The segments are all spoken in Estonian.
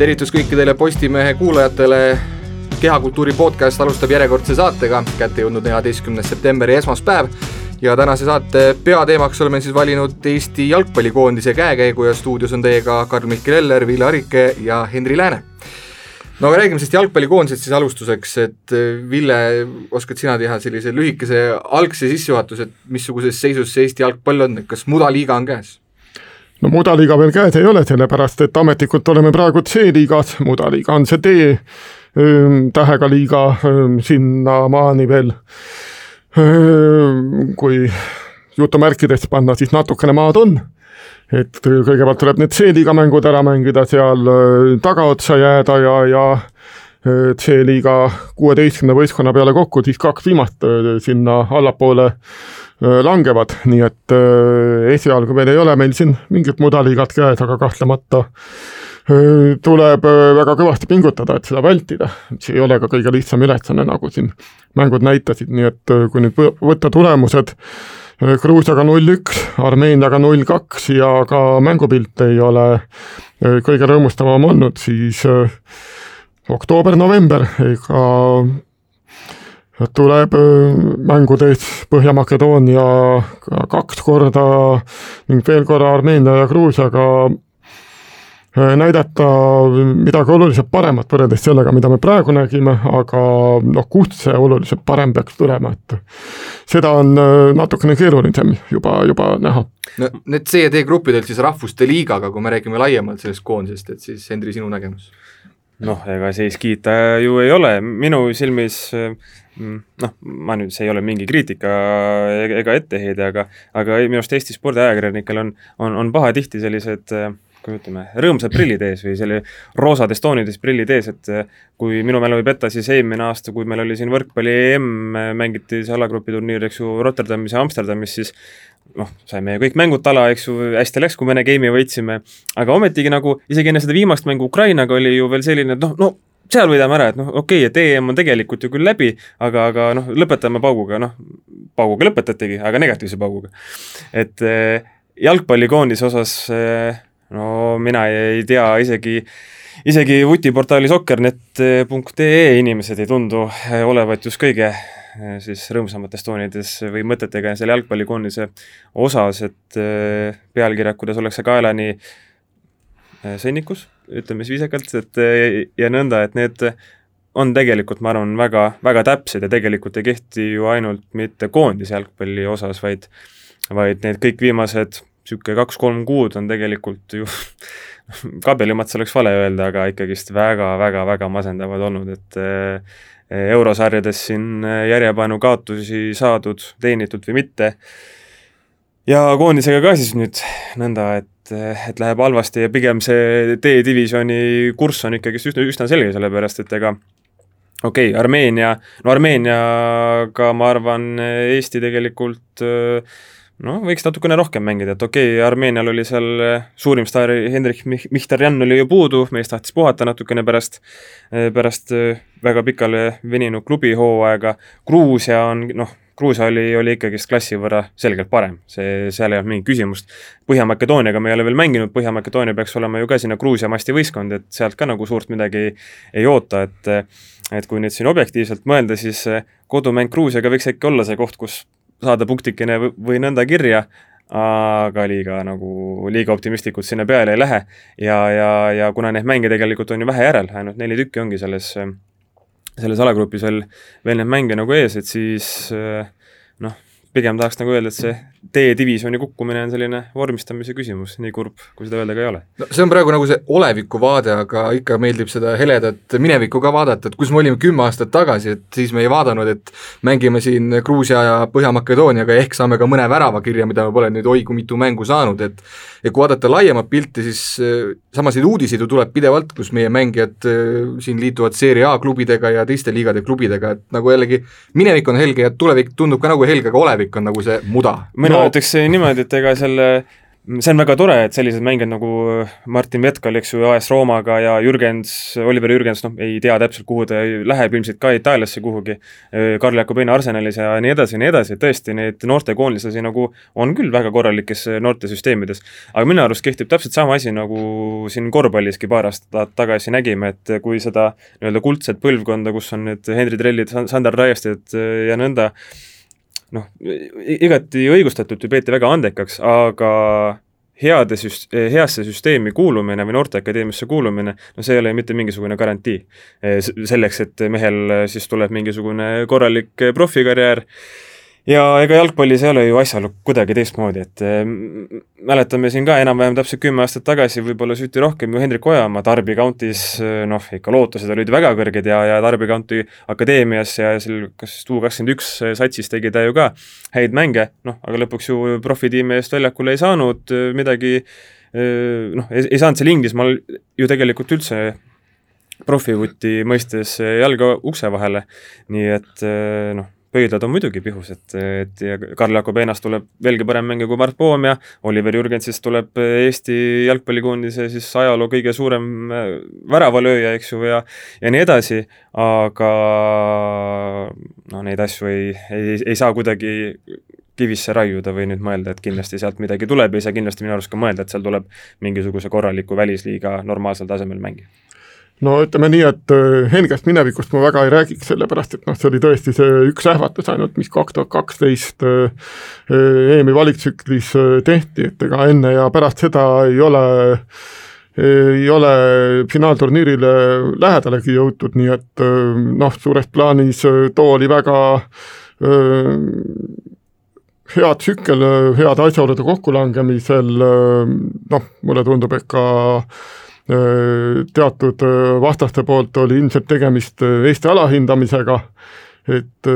tervitus kõikidele Postimehe kuulajatele. kehakultuuri podcast alustab järjekordse saatega, kätte jõudnud neljateistkümnes septembri esmaspäev ja tänase saate peateemaks oleme siis valinud Eesti jalgpallikoondise käekäigu ja stuudios on teiega Karl-Mihkel Eller, Ville Arike ja Henri Lääne. no aga räägime sellest jalgpallikoondisest siis alustuseks, et Ville, oskad sina teha sellise lühikese algse sissejuhatuse, et missuguses seisus see Eesti jalgpall on, kas mudaliiga on käes? No mudaliiga veel käes ei ole, sellepärast et ametlikult oleme praegu C-liigas, mudaliiga on see D tähega liiga sinnamaani veel, kui jutumärkides panna, siis natukene maad on. et kõigepealt tuleb need C-liiga mängud ära mängida, seal tagaotsa jääda ja, ja C-liiga kuueteistkümne võistkonna peale kokku, siis kaks viimast sinna allapoole langevad, nii et esialgu veel ei ole meil siin mingit mudaliigat käes, aga kahtlemata tuleb väga kõvasti pingutada, et seda vältida. see ei ole ka kõige lihtsam ülesanne, nagu siin mängud näitasid, nii et kui nüüd võtta tulemused Gruusiaga null-üks, Armeeniaga null-kaks ja ka mängupilt ei ole kõige rõõmustavam olnud, siis oktoober-november, ega tuleb mängudes Põhja-Makedoonia kaks korda ning veel korra Armeenia ja Gruusiaga näidata midagi oluliselt paremat võrreldes sellega, mida me praegu nägime, aga noh, kust see oluliselt parem peaks tulema, et seda on natukene keerulisem juba, juba näha. no need C ja D gruppidelt siis Rahvuste Liigaga, kui me räägime laiemalt sellest koondisest, et siis Henri, sinu nägemus? noh, ega siis kiita ju ei ole, minu silmis noh, ma nüüd, see ei ole mingi kriitika ega etteheide, aga aga minu arust Eesti spordiajakirjanikel on, on, on pahatihti sellised kuidas ütleme, rõõmsad prillid ees või selle roosad Estoniades prillid ees, et kui minu mälu ei peta, siis eelmine aasta, kui meil oli siin võrkpalli EM, mängiti see alagrupi turniir, eks ju, Rotterdamis ja Amsterdamis, siis noh, saime kõik mängud tala, eks ju, hästi läks, kui mõne game'i võitsime, aga ometigi nagu isegi enne seda viimast mängu Ukrainaga oli ju veel selline, et noh, no seal võidame ära, et noh, okei okay,, et EM on tegelikult ju küll läbi, aga, aga noh, lõpetame pauguga, noh, pauguga lõpetatigi, aga negatiivse pauguga. et eh, jalgpallikoondise osas eh, no mina ei tea isegi, isegi vutiportaali soccernet.ee inimesed ei tundu eh, olevat just kõige siis rõõmsamates toonides või mõtetega selle jalgpallikoondise osas, et pealkirjad, kuidas ollakse kaelani sõnnikus ütleme siis viisakalt, et ja nõnda, et need on tegelikult, ma arvan, väga, väga täpsed ja tegelikult ei kehti ju ainult mitte koondise jalgpalli osas, vaid vaid need kõik viimased niisugune kaks-kolm kuud on tegelikult ju kabelimats oleks vale öelda, aga ikkagist väga-väga-väga masendavad olnud, et eh, eurosarjades siin järjepanu kaotusi saadud, teenitud või mitte, ja koondisega ka siis nüüd nõnda, et et, läheb halvasti ja pigem see D-divisjoni kurss on ikkagist üsna, üsna selge, sellepärast et ega okei okay,, Armeenia, no Armeeniaga ma arvan, Eesti tegelikult noh, võiks natukene rohkem mängida, et okei okay,, Armeenial oli seal suurim staar Hendrik Mihtarjan oli ju puudu, mees tahtis puhata natukene pärast, pärast väga pikale veninud klubihooaega, Gruusia on noh, Gruusia oli, oli ikkagist klassi võrra selgelt parem, see, seal ei olnud mingit küsimust. Põhja-Makedooniaga me ei ole veel mänginud, Põhja-Makedoonia peaks olema ju ka sinna Gruusia masti võistkond, et sealt ka nagu suurt midagi ei, oota, et et kui nüüd siin objektiivselt mõelda, siis kodumäng Gruusiaga võiks äkki olla see koht, kus saada punktikene või nõnda kirja, aga liiga nagu, liiga optimistlikult sinna peale ei lähe ja, ja, ja kuna neid mänge tegelikult on ju vähe järel, ainult neli tükki ongi selles selles alagrupis veel, veel neid mänge nagu ees, et siis noh, pigem tahaks nagu öelda, et see D-divisjoni kukkumine on selline vormistamise küsimus, nii kurb, kui seda öelda ka ei ole. no see on praegu nagu see oleviku vaade, aga ikka meeldib seda heledat minevikku ka vaadata, et kus me olime kümme aastat tagasi, et siis me ei vaadanud, et mängime siin Gruusia ja Põhja-Makedooniaga, ehk saame ka mõne värava kirja, mida me pole nüüd oi kui mitu mängu saanud, et ja kui vaadata laiemat pilti, siis äh, samasid uudiseid ju tuleb pidevalt, kus meie mängijad äh, siin liituvad Serie A klubidega ja teiste liigade klubidega, et nagu jällegi minevik on helge ja tulevik tundub ka nagu helge, aga olevik on nagu see muda mina no. ütleks niimoodi, et ega selle see on väga tore, et sellised mängijad nagu Martin Vetkal, eks ju, AS Roomaga ja Jürgens, Oliver Jürgens, noh, ei tea täpselt, kuhu ta läheb, ilmselt ka Itaaliasse kuhugi, Karl Jakobine Arsenalis ja nii edasi ja nii edasi, et tõesti, neid noortekoondislasi nagu on küll väga korralikes noortesüsteemides. aga minu arust kehtib täpselt sama asi, nagu siin korvpalliski paar aastat tagasi nägime, et kui seda nii-öelda kuldset põlvkonda, kus on need Henri Trellid, Sander Raiestid ja nõnda, noh, igati õigustatult ju peeti väga andekaks, aga heade süst-, heasse süsteemi kuulumine või Noorteakadeemiasse kuulumine, no see ei ole mitte mingisugune garantii. selleks, et mehel siis tuleb mingisugune korralik profikarjäär ja ega jalgpallis ei ole ju asjaolu kuidagi teistmoodi, et äh, mäletame siin ka enam-vähem täpselt kümme aastat tagasi, võib-olla süti rohkem ju Hendrik Ojamaa Darby County's, eh, noh, ikka lootused olid väga kõrged ja, ja Darby County akadeemias ja seal kas U kakskümmend üks satsis tegi ta ju ka häid mänge, noh, aga lõpuks ju profitiimi eest väljakule ei saanud, midagi noh, ei saanud seal Inglismaal ju tegelikult üldse profivuti mõistes jalga ukse vahele, nii et noh pöidlad on muidugi pihus, et, et ja Karl Jakob Eenast tuleb veelgi parem mängija kui Mart Poom ja Oliver Jürgensist tuleb Eesti jalgpallikoondise siis ajaloo kõige suurem äh, väravalööja, eks ju, ja ja nii edasi, aga noh, neid asju ei, ei, ei saa kuidagi kivisse raiuda või nüüd mõelda, et kindlasti sealt midagi tuleb, ei saa kindlasti minu arust ka mõelda, et seal tuleb mingisuguse korraliku välisliiga normaalsel tasemel mängija no ütleme nii, et äh, Hengest minevikust ma väga ei räägiks, sellepärast et noh, see oli tõesti see üks ähvatus ainult, mis kaks tuhat kaksteist äh, äh, EM-i valiktsüklis tehti, et ega enne ja pärast seda ei ole ei ole finaalturniirile lähedalegi jõutud, nii et noh, suures plaanis too oli väga hea tsükkel heade asjaolude kokkulangemisel, noh, mulle tundub, et ka teatud äh, vastaste poolt oli ilmselt tegemist äh, Eesti alahindamisega, et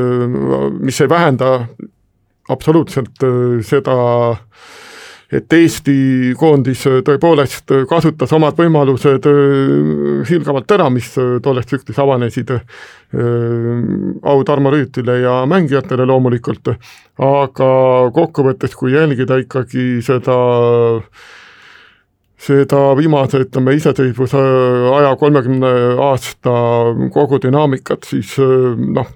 mis ei vähenda absoluutselt seda, et Eesti koondis tõepoolest kasutas omad võimalused hiilgavalt ära, mis tolles tsüklis avanesid, au Tarmo Rüütile ja mängijatele loomulikult, aga kokkuvõttes, kui jälgida ikkagi seda seda viimase, ütleme, iseseisvuse aja kolmekümne aasta kogu dünaamikat, siis noh,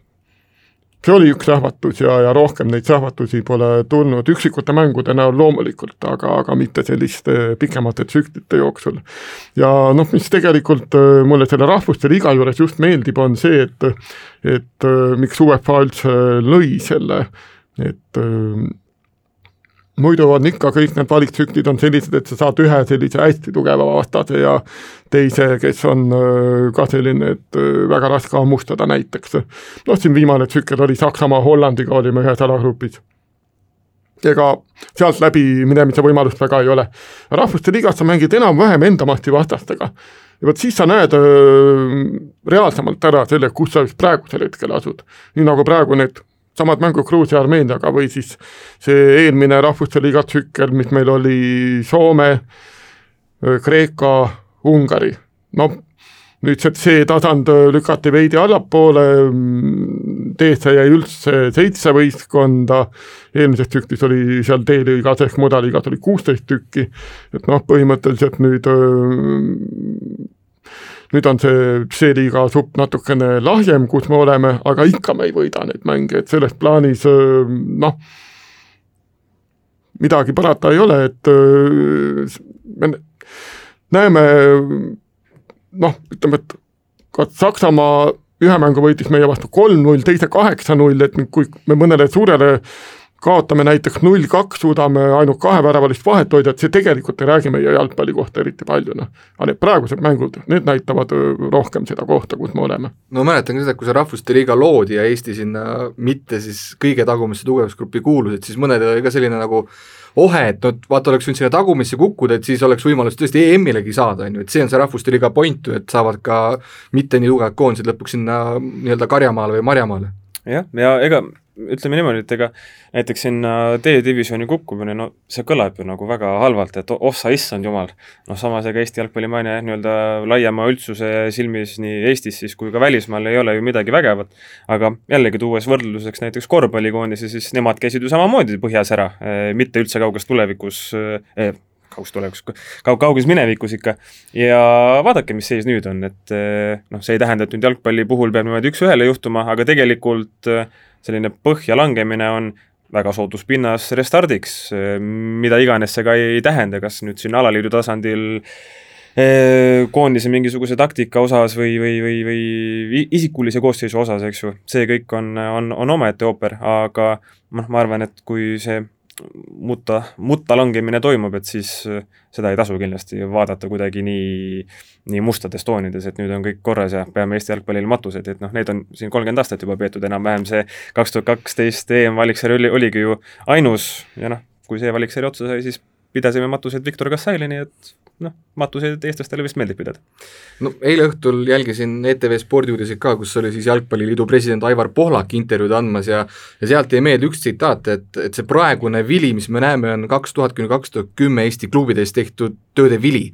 see oli üks sähvatus ja, ja rohkem neid sähvatusi pole tulnud üksikute mängude näol loomulikult, aga, aga mitte selliste pikemate tsüklite jooksul. ja noh, mis tegelikult mulle selle rahvuste liiga juures just meeldib, on see, et et miks UEFA üldse lõi selle, et muidu on ikka kõik need valiktsüklid on sellised, et sa saad ühe sellise hästi tugeva vastase ja teise, kes on äh, ka selline, et äh, väga raske hammustada näiteks. noh, siin viimane tsükkel oli Saksamaa, Hollandiga olime ühes alagrupis. ega sealt läbi minemise võimalust väga ei ole. rahvuste liigas sa mängid enam-vähem enda mahti vastastega ja vot siis sa näed öö, äh, reaalsemalt ära selle, kus sa just praegusel hetkel asud. nii nagu praegu need samad mängud Gruusia, Armeeniaga või siis see eelmine Rahvuste Liiga tsükkel, mis meil oli Soome, Kreeka, Ungari, no nüüd see C-tasand lükati veidi allapoole, teesse jäi üldse seitse võistkonda, eelmises tsüklis oli seal D-liigas ehk mudaliigas oli kuusteist tükki, et noh, põhimõtteliselt nüüd nüüd on see C-liiga supp natukene lahjem, kus me oleme, aga ikka me ei võida neid mänge, et selles plaanis noh, midagi parata ei ole, et me näeme noh, ütleme, et kas Saksamaa ühe mängu võitis meie vastu kolm-null, teise kaheksa-null, et kui me mõnele suurele kaotame näiteks null kaks, suudame ainult kaheväravalist vahet hoida, et see tegelikult ei räägi meie jalgpalli kohta eriti palju, noh. aga need praegused mängud, need näitavad rohkem seda kohta, kus me oleme. no mäletan ka seda, kui see Rahvuste Liiga loodi ja Eesti sinna mitte siis kõige tagumisse tugevusgruppi kuulus, et siis mõnedel oli ka selline nagu ohe, et noh, vaata, oleks võinud sinna tagumisse kukkuda, et siis oleks võimalus tõesti EM-ilegi saada, on ju, et see on see Rahvuste Liiga point ju, et saavad ka mitte nii tugevad koondised lõpuks sinna nii-öelda Karjamaale või Marjamaale. jah, ja ega ütleme niimoodi, et ega näiteks sinna D-divisjoni kukkumine, no see kõlab ju nagu väga halvalt, et oh sa issand jumal. noh, samas ega Eesti jalgpalli maine nii-öelda laiema üldsuse silmis nii Eestis siis kui ka välismaal ei ole ju midagi vägevat. aga jällegi tuues võrdluseks näiteks korvpallikoondise, siis nemad käisid ju samamoodi põhjas ära, eh, mitte üldse kauges tulevikus, eh, kauges tulevikus, kaug-, kauges minevikus ikka, ja vaadake, mis seis nüüd on, et noh, see ei tähenda, et nüüd jalgpalli puhul peab niimoodi üks-ühele juhtuma, aga tegelikult selline põhja langemine on väga soodus pinnas restardiks, mida iganes see ka ei tähenda, kas nüüd siin alaliidu tasandil eh, koondise mingisuguse taktika osas või, või, või, või isikulise koosseisu osas, eks ju, see kõik on, on, on omaette ooper, aga noh, ma arvan, et kui see mutta, mutta langemine toimub, et siis äh, seda ei tasu kindlasti vaadata kuidagi nii, nii mustades toonides, et nüüd on kõik korras ja peame Eesti jalgpallile matuseid, et noh, need on siin kolmkümmend aastat juba peetud enam-vähem, see kaks tuhat kaksteist EM-valiksarja oli, oligi ju ainus ja noh, kui see valiksarja otsa sai, siis pidasime matuseid Viktor Kassaili, nii et noh, matuseid eestlastele vist meeldib pidada. no eile õhtul jälgisin ETV spordiuudiseid ka, kus oli siis Jalgpalliliidu president Aivar Pohlak intervjuud andmas ja ja sealt jäi meelde üks tsitaat, et, et see praegune vili, mis me näeme, on kaks tuhat kuni kaks tuhat kümme Eesti klubides tehtud tööde vili.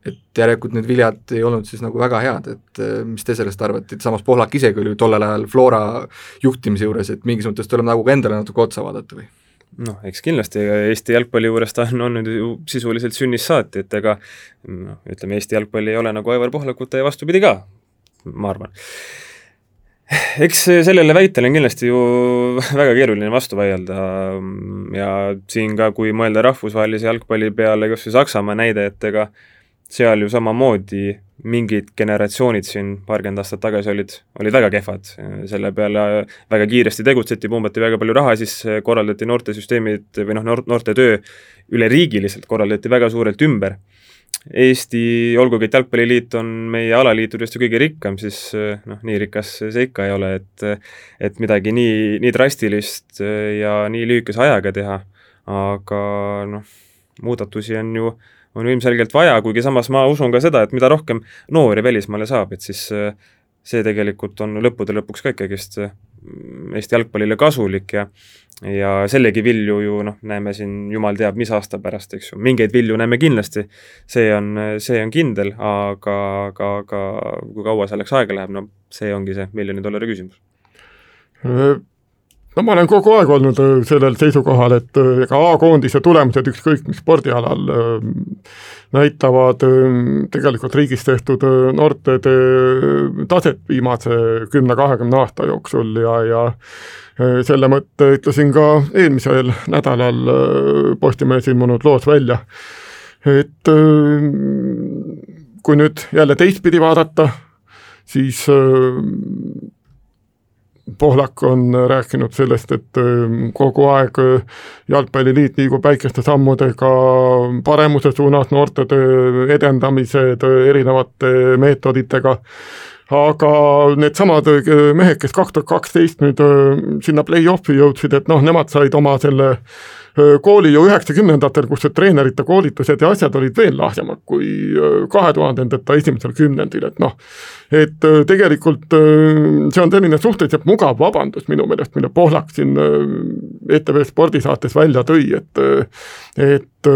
et järelikult need viljad ei olnud siis nagu väga head, et mis te sellest arvate, et samas Pohlak isegi oli tollel ajal Flora juhtimise juures, et mingis mõttes tuleb nagu ka endale natuke otsa vaadata või? Noh, eks kindlasti, ega Eesti jalgpalli juures ta on olnud ju sisuliselt sünnist saati, et ega noh, ütleme, Eesti jalgpall ei ole nagu Aivar Pohlakut ja vastupidi ka, ma arvan. eks sellele väitele on kindlasti ju väga keeruline vastu vaielda ja siin ka, kui mõelda rahvusvahelise jalgpalli peale, kas või Saksamaa näide, et ega seal ju samamoodi mingid generatsioonid siin paarkümmend aastat tagasi olid, olid väga kehvad, selle peale väga kiiresti tegutseti, pumbati väga palju raha, siis korraldati noortesüsteemid või noh, noor, noorte töö üleriigiliselt korraldati väga suurelt ümber. Eesti, olgugi et Jalgpalliliit on meie alaliitudest ju kõige rikkam, siis noh, nii rikas see ikka ei ole, et et midagi nii, nii drastilist ja nii lühikese ajaga teha, aga noh, muudatusi on ju äh, on ilmselgelt vaja, kuigi samas ma usun ka seda, et mida rohkem noori välismaale saab, et siis äh, see tegelikult on lõppude lõpuks ka ikkagist äh, Eesti jalgpallile kasulik ja ja sellegi vilju ju noh, näeme siin jumal teab mis aasta pärast, eks ju, mingeid vilju näeme kindlasti, see on, see on kindel, aga, aga, aga kui kaua selleks aega läheb, no see ongi see miljoni dollari küsimus. Äh, no ma olen kogu aeg olnud äh, sellel seisukohal, et äh, ega A-koondise tulemused ükskõik mis spordialal äh, näitavad tegelikult riigis tehtud noortede taset viimase kümne-kahekümne aasta jooksul ja, ja selle mõtte ütlesin ka eelmisel nädalal Postimehes ilmunud loos välja. et kui nüüd jälle teistpidi vaadata, siis Pohlak on rääkinud sellest, et ähm, kogu aeg äh, Jalgpalliliit liigub väikeste sammudega paremuse suunas, noortetöö edendamised erinevate meetoditega, aga needsamad äh, mehed, kes kaks tuhat kaksteist nüüd äh, sinna play-off'i jõudsid, et noh, nemad said oma selle kooli ju üheksakümnendatel, kus see treenerite koolitused ja asjad olid veel lahjemad kui kahe tuhandendate esimesel kümnendil, et noh, et tegelikult see on selline suhteliselt mugav vabandus minu meelest, mille Pohlak siin ETV spordisaates välja tõi, et et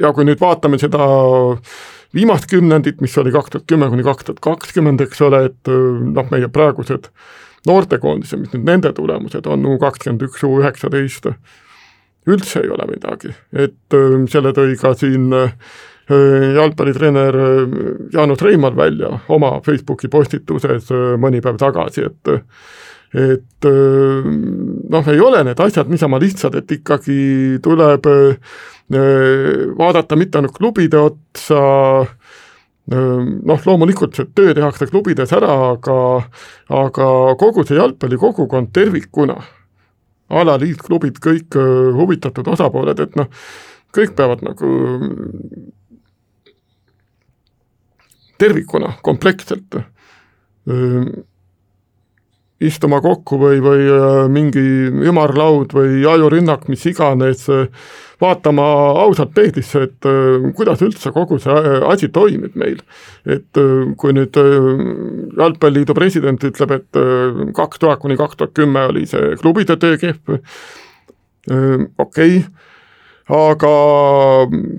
ja kui nüüd vaatame seda viimast kümnendit, mis oli kaks tuhat kümme kuni kaks tuhat kakskümmend, eks ole, et noh, meie praegused noortekoondise, mis nüüd nende tulemused on, U kakskümmend üks, U üheksateist, üldse ei ole midagi, et selle tõi ka siin jalgpallitreener Jaanus Reimal välja oma Facebooki postituses mõni päev tagasi, et et noh, ei ole need asjad niisama lihtsad, et ikkagi tuleb vaadata mitte ainult klubide otsa, noh, loomulikult töö tehakse klubides ära, aga aga kogu see jalgpallikogukond tervikuna, alaliit, klubid, kõik huvitatud osapooled, et noh, kõik peavad nagu tervikuna, kompleksselt istuma kokku või, või mingi ümarlaud või ajurünnak, mis iganes, vaatama ausalt peeglisse, et äh, kuidas üldse kogu see äh, asi toimib meil. et äh, kui nüüd Jalgpalliliidu president ütleb, et kaks tuhat kuni kaks tuhat kümme oli see klubide töö kehv, okei okay., aga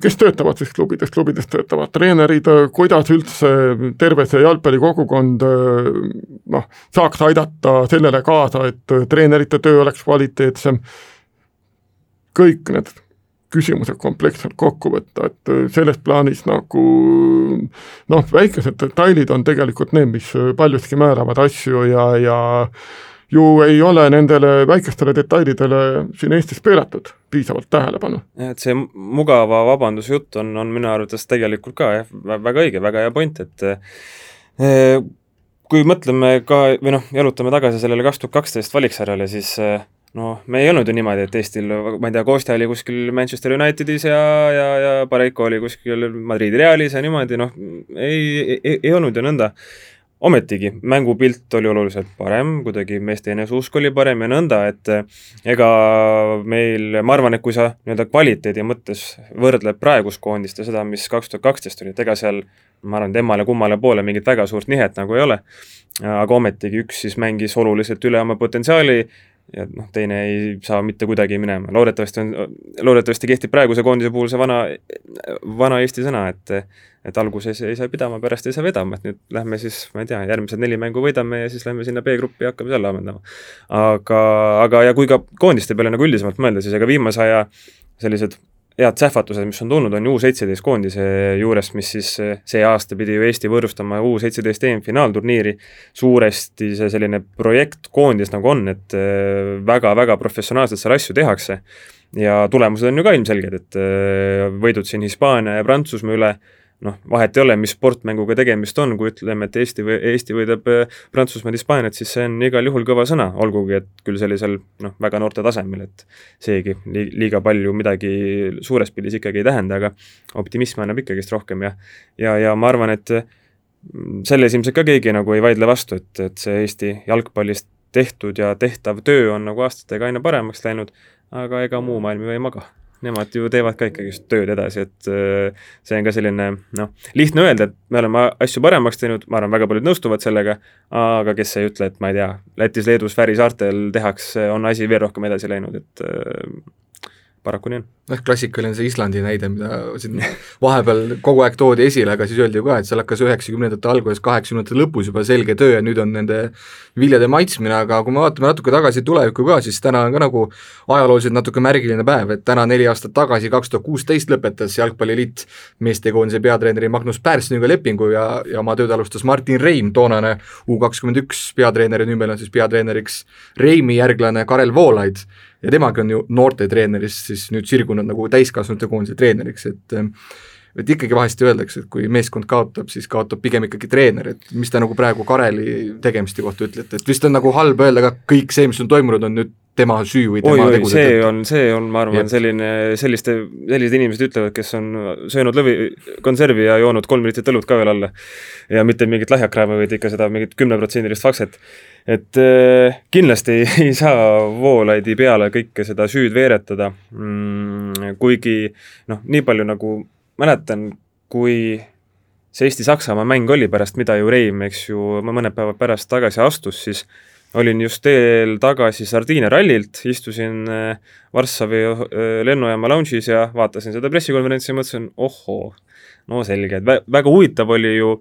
kes töötavad siis klubides, klubides töötavad treenerid, kuidas üldse terve see jalgpallikogukond noh, saaks aidata sellele kaasa, et treenerite töö oleks kvaliteetsem, kõik need küsimused kompleksselt kokku võtta, et selles plaanis nagu noh, väikesed detailid on tegelikult need, mis paljuski määravad asju ja, ja ju ei ole nendele väikestele detailidele siin Eestis pööratud piisavalt tähelepanu. et see mugava vabanduse jutt on, on minu arvates tegelikult ka jah, väga õige, väga hea point, et eh, kui mõtleme ka või noh, jalutame tagasi sellele kaks tuhat kaksteist valiksarjale, siis eh, noh, me ei olnud ju niimoodi, et Eestil, ma ei tea, Kostja oli kuskil Manchester Unitedis ja, ja, ja Pareiko oli kuskil Madridi Realis ja niimoodi, noh, ei, ei, ei olnud ju nõnda ometigi mängupilt oli oluliselt parem, kuidagi meeste eneseusk oli parem ja nõnda, et eh, ega meil, ma arvan, et kui sa nii-öelda kvaliteedi mõttes võrdled praegust koondist ja seda, mis kaks tuhat kaksteist oli, et ega seal ma arvan, et emmale-kummale poole mingit väga suurt nihet nagu ei ole, aga ometigi üks siis mängis oluliselt üle oma potentsiaali ja noh, teine ei saa mitte kuidagi minema, loodetavasti on, loodetavasti kehtib praeguse koondise puhul see vana, vana Eesti sõna, et et alguses ei saa pidama, pärast ei saa vedama, et nüüd lähme siis, ma ei tea, järgmised neli mängu võidame ja siis lähme sinna B-gruppi ja hakkame seal laamendama. aga, aga ja kui ka koondiste peale nagu üldisemalt mõelda, siis ega viimase aja sellised head sähvatused, mis on tulnud, on ju U17 koondise juurest, mis siis see aasta pidi ju Eesti võõrustama U17 EM-finaalturniiri. suuresti see selline projekt koondis nagu on, et väga-väga äh, professionaalselt seal asju tehakse. ja tulemused on ju ka ilmselged, et äh, võidud siin Hispaania ja Prantsusmaa üle noh, vahet ei ole, mis sportmänguga tegemist on, kui ütleme, et Eesti või Eesti võidab äh, Prantsusmaad, Hispaaniat, siis see on igal juhul kõva sõna, olgugi et küll sellisel noh, väga noorte tasemel, et seegi li-, liiga palju midagi suures pildis ikkagi ei tähenda, aga optimismi annab ikkagist rohkem ja ja, ja ma arvan, et mm, selles ilmselt ka keegi nagu ei vaidle vastu, et, et see Eesti jalgpallist tehtud ja tehtav töö on nagu aastatega aina paremaks läinud, aga ega muu maailm ju ei maga nemad ju teevad ka ikkagist tööd edasi, et äh, see on ka selline noh, lihtne öelda, et me oleme asju paremaks teinud, ma arvan, väga paljud nõustuvad sellega, aga kes ei ütle, et ma ei tea, Lätis, Leedus, Fääri saartel tehakse, on asi veel rohkem edasi läinud, et äh, paraku nii on. Noh, klassikaline see Islandi näide, mida siin vahepeal kogu aeg toodi esile, aga siis öeldi ju ka, et seal hakkas üheksakümnendate alguses, kaheksakümnendate lõpus juba selge töö ja nüüd on nende viljade maitsmine, aga kui me vaatame natuke tagasi tulevikku ka, siis täna on ka nagu ajalooliselt natuke märgiline päev, et täna neli aastat tagasi, kaks tuhat kuusteist lõpetas Jalgpalliliit meestekoondise peatreeneri Magnus Pärssniga lepingu ja, ja oma tööd alustas Martin Reim, toonane U kakskümmend üks peatreener ja nüüd meil on siis peatreeneriks Reimi järglane Karel Voolaid. Ja temagi on ju noortetreenerist siis nüüd sirgunud nagu täiskasvanute koondise treeneriks, et et ikkagi vahest öeldakse, et kui meeskond kaotab, siis kaotab pigem ikkagi treener, et mis te nagu praegu Kareli tegemiste kohta ütlete, et vist on nagu halb öelda ka kõik see, mis on toimunud, on nüüd tema süü või tema oi, oi, see on, see on, ma arvan, selline, selliste, sellised inimesed ütlevad, kes on söönud lõvi, konservi ja joonud kolm liitrit õlut ka veel alla. ja mitte mingit lahjakraami, vaid ikka seda mingit kümneprotsendilist fakset et äh, kindlasti ei saa Voolaidi peale kõike seda süüd veeretada. Mm,, kuigi noh, nii palju nagu mäletan, kui see Eesti-Saksamaa mäng oli, pärast mida ju Reim, eks ju, mõned päevad pärast tagasi astus, siis olin just teel tagasi Sardiinia rallilt, istusin äh, Varssavi äh, lennujaama lounge'is ja vaatasin seda pressikonverentsi ja mõtlesin, ohoo, no selge, et väga huvitav oli ju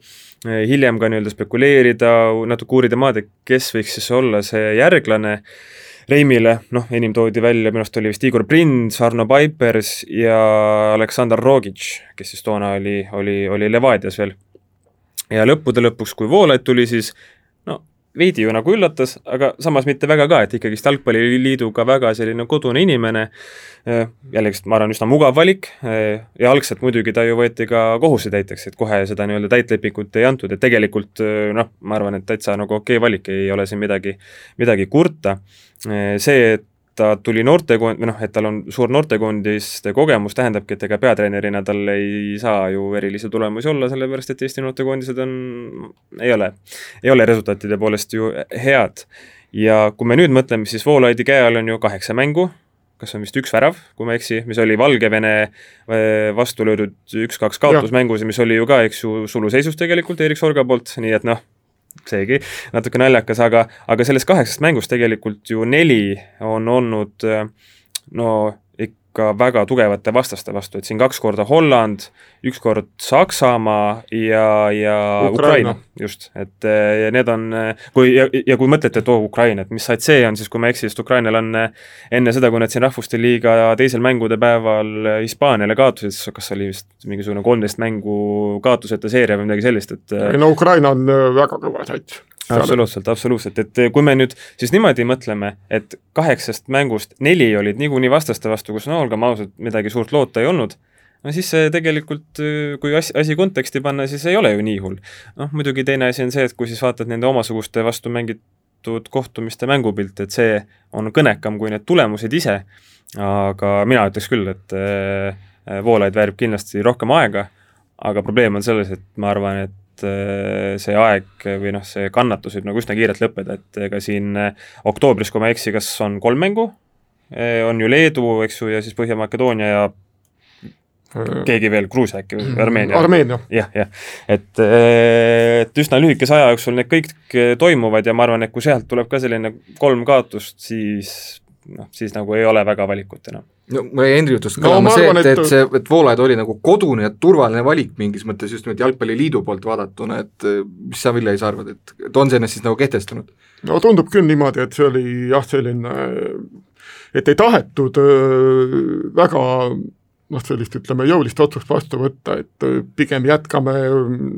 eh, hiljem ka nii-öelda spekuleerida, natuke uurida maad, et kes võiks siis olla see järglane Reimile, noh, enim toodi välja, minu arust oli vist Igor Prins, Arno Paipers ja Aleksandr Rogic, kes siis toona oli, oli, oli Levadias veel. ja lõppude lõpuks, kui Voolaid tuli, siis no veidi ju nagu üllatas, aga samas mitte väga ka, et ikkagist Jalgpalliliiduga väga selline kodune inimene, äh, jällegi, ma arvan, üsna mugav valik äh, ja algselt muidugi ta ju võeti ka kohusetäitjaks, et kohe seda nii-öelda täitlepingut ei antud, et tegelikult äh, noh, ma arvan, et täitsa nagu okei okay valik, ei ole siin midagi, midagi kurta. see, et ta tuli noortekoond-, või noh, et tal on suur noortekoondiste kogemus, tähendabki, et ega peatreenerina tal ei saa ju erilisi tulemusi olla, sellepärast et Eesti noortekoondised on, ei ole, ei ole resultaatide poolest ju head. ja kui me nüüd mõtleme, siis Voolaidi käe all on ju kaheksa mängu, kas on vist üks värav, kui ma ei eksi, mis oli Valgevene äh, vastu löödud üks-kaks kaotusmängus ja mis oli ju ka, eks ju, suluseisus tegelikult Erik Sorga poolt, nii et noh, seegi natuke naljakas, aga, aga sellest kaheksast mängust tegelikult ju neli on olnud no ka väga tugevate vastaste vastu, et siin kaks korda Holland, üks kord Saksamaa ja, ja Ukraina, Ukraina, just, et ja need on, kui ja, ja kui mõtlete, et oo oh,, Ukraina, et mis said see on, siis kui ma ei eksi, sest Ukrainal on enne seda, kui nad siin Rahvuste Liiga teisel mängude päeval Hispaaniale kaotasid, kas oli vist mingisugune kolmteist mängu kaotuseta seeria või midagi sellist, et ei no Ukraina on väga kõva sats absoluutselt, absoluutselt, et kui me nüüd siis niimoodi mõtleme, et kaheksast mängust neli olid niikuinii vastaste vastu, kus no olgem ausad, midagi suurt loota ei olnud, no siis see tegelikult, kui asi, asi konteksti panna, siis ei ole ju nii hull. noh, muidugi teine asi on see, et kui siis vaatad nende omasuguste vastu mängitud kohtumiste mängupilt, et see on kõnekam kui need tulemused ise, aga mina ütleks küll, et äh, Voolaid väärib kindlasti rohkem aega, aga probleem on selles, et ma arvan, et see aeg või noh, see kannatus võib nagu üsna kiirelt lõppeda, et ega siin eh, oktoobris, kui ma ei eksi, kas on kolm mängu, eh, on ju Leedu, eks ju, ja siis Põhja-Makedoonia ja keegi veel, Gruusia äkki või Armeenia? Armeenia. jah, jah. et, eh, et üsna lühikese aja jooksul need kõik toimuvad ja ma arvan, et kui sealt tuleb ka selline kolm kaotust, siis noh, siis nagu ei ole väga valikut enam no mul jäi Henri jutust kõlama no, see, et, et see, et Voolaid oli nagu kodune ja turvaline valik mingis mõttes just nimelt Jalgpalliliidu poolt vaadatuna, et mis sa, Ville, siis arvad, et, et on see ennast siis nagu kehtestanud? no tundub küll niimoodi, et see oli jah, selline, et ei tahetud äh, väga noh, sellist ütleme, jõulist otsust vastu võtta, et äh, pigem jätkame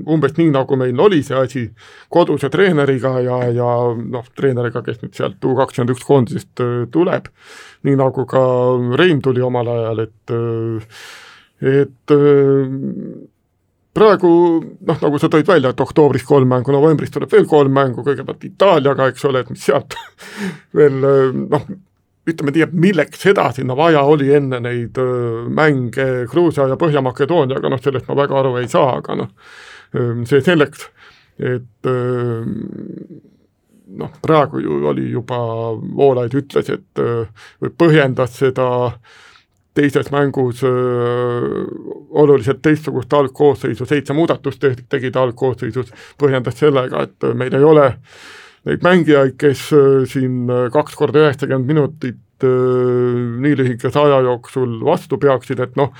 umbes nii, nagu meil oli see asi koduse treeneriga ja, ja noh, treeneriga, kes nüüd sealt U kakskümmend üks koondisest äh, tuleb, nii nagu ka Rein tuli omal ajal, et äh, et praegu noh, nagu sa tõid välja, et oktoobris kolm mängu, novembris tuleb veel kolm mängu, kõigepealt Itaaliaga, eks ole, et mis sealt veel noh, ütleme nii, et milleks seda sinna vaja oli enne neid mänge Gruusia ja Põhja-Makedooniaga, noh sellest ma väga aru ei saa, aga noh, see selleks, et noh, praegu ju oli juba, Voolaid ütles, et või põhjendas seda teises mängus öö, oluliselt teistsugust algkoosseisu, seitse muudatust tehti, tegid algkoosseisus, põhjendas sellega, et meil ei ole öö, neid mängijaid, kes äh, siin äh, kaks korda üheksakümmend minutit äh, nii lühikese aja jooksul vastu peaksid, et noh,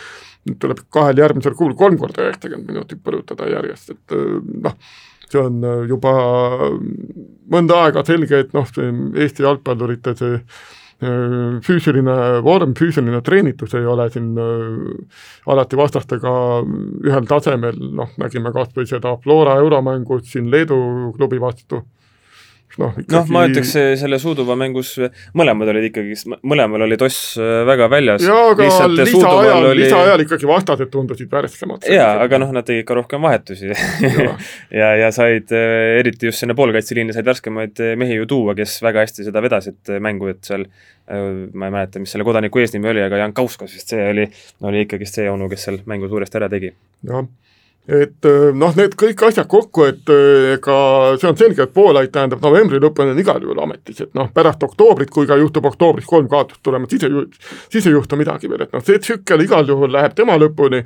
nüüd tuleb kahel järgmisel kuul kolm korda üheksakümmend minutit põrutada järjest, et noh, see on juba mõnda aega selge, et noh, see Eesti jalgpallurite see füüsiline vorm, füüsiline treenitus ei ole siin alati vastastega ühel tasemel, noh, nägime kas või seda Flora euromängu siin Leedu klubi vastu noh, ikkagi... noh, ma ütleks selle Suuduva mängus mõlemad olid ikkagi, mõlemal oli toss äh, väga väljas. jaa, aga lisaajal oli..., lisaajal ikkagi vastased tundusid värskemad. jaa, aga noh, nad tegid ka rohkem vahetusi ja, ja, ja said äh, eriti just sinna poolkaitseliini said värskemaid äh, mehi ju tuua, kes väga hästi seda vedasid mängu, et seal ma ei mäleta, mis selle kodaniku eesnimi oli, aga Jan Kauskas vist see oli, oli ikkagist see onu, kes seal mängu suuresti ära tegi. jah et äh, noh, need kõik asjad kokku, et äh, ega see on selge, et poolaid tähendab novembri lõpuni on igal juhul ametis, et noh, pärast oktoobrit, kui ka juhtub oktoobris kolm kaotust tulema, siis ei, siis ei juhtu midagi veel, et noh, see tsükkel igal juhul läheb tema lõpuni,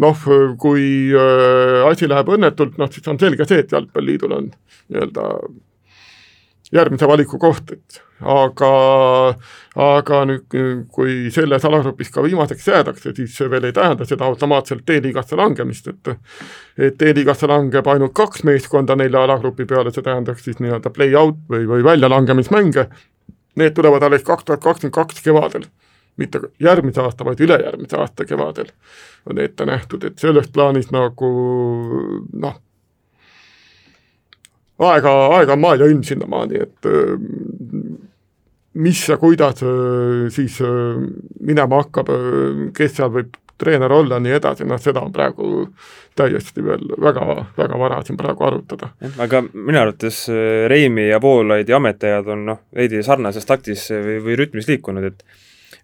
noh, kui äh, asi läheb õnnetult, noh siis on selge see, et Jalgpalliliidul on nii-öelda järgmise valiku koht, et aga, aga nüüd, kui selles alagrupis ka viimaseks jäädakse, siis see veel ei tähenda seda automaatselt D-liigasse langemist, et et D-liigasse langeb ainult kaks meeskonda nelja alagrupi peale, see tähendaks siis nii-öelda play-out või, või väljalangemismänge, need tulevad alles kaks tuhat kakskümmend kaks kevadel, mitte järgmise aasta, vaid ülejärgmise aasta kevadel on ette nähtud, et selles plaanis nagu noh, aega, aega on maal ja ilm sinnamaani, et mis ja kuidas siis minema hakkab, kes seal võib treener olla, nii edasi, noh seda on praegu täiesti veel väga, väga vara siin praegu arutada. aga minu arvates Reimi ja Voolaidi ametiajad on noh, veidi sarnases taktis või, või rütmis liikunud, et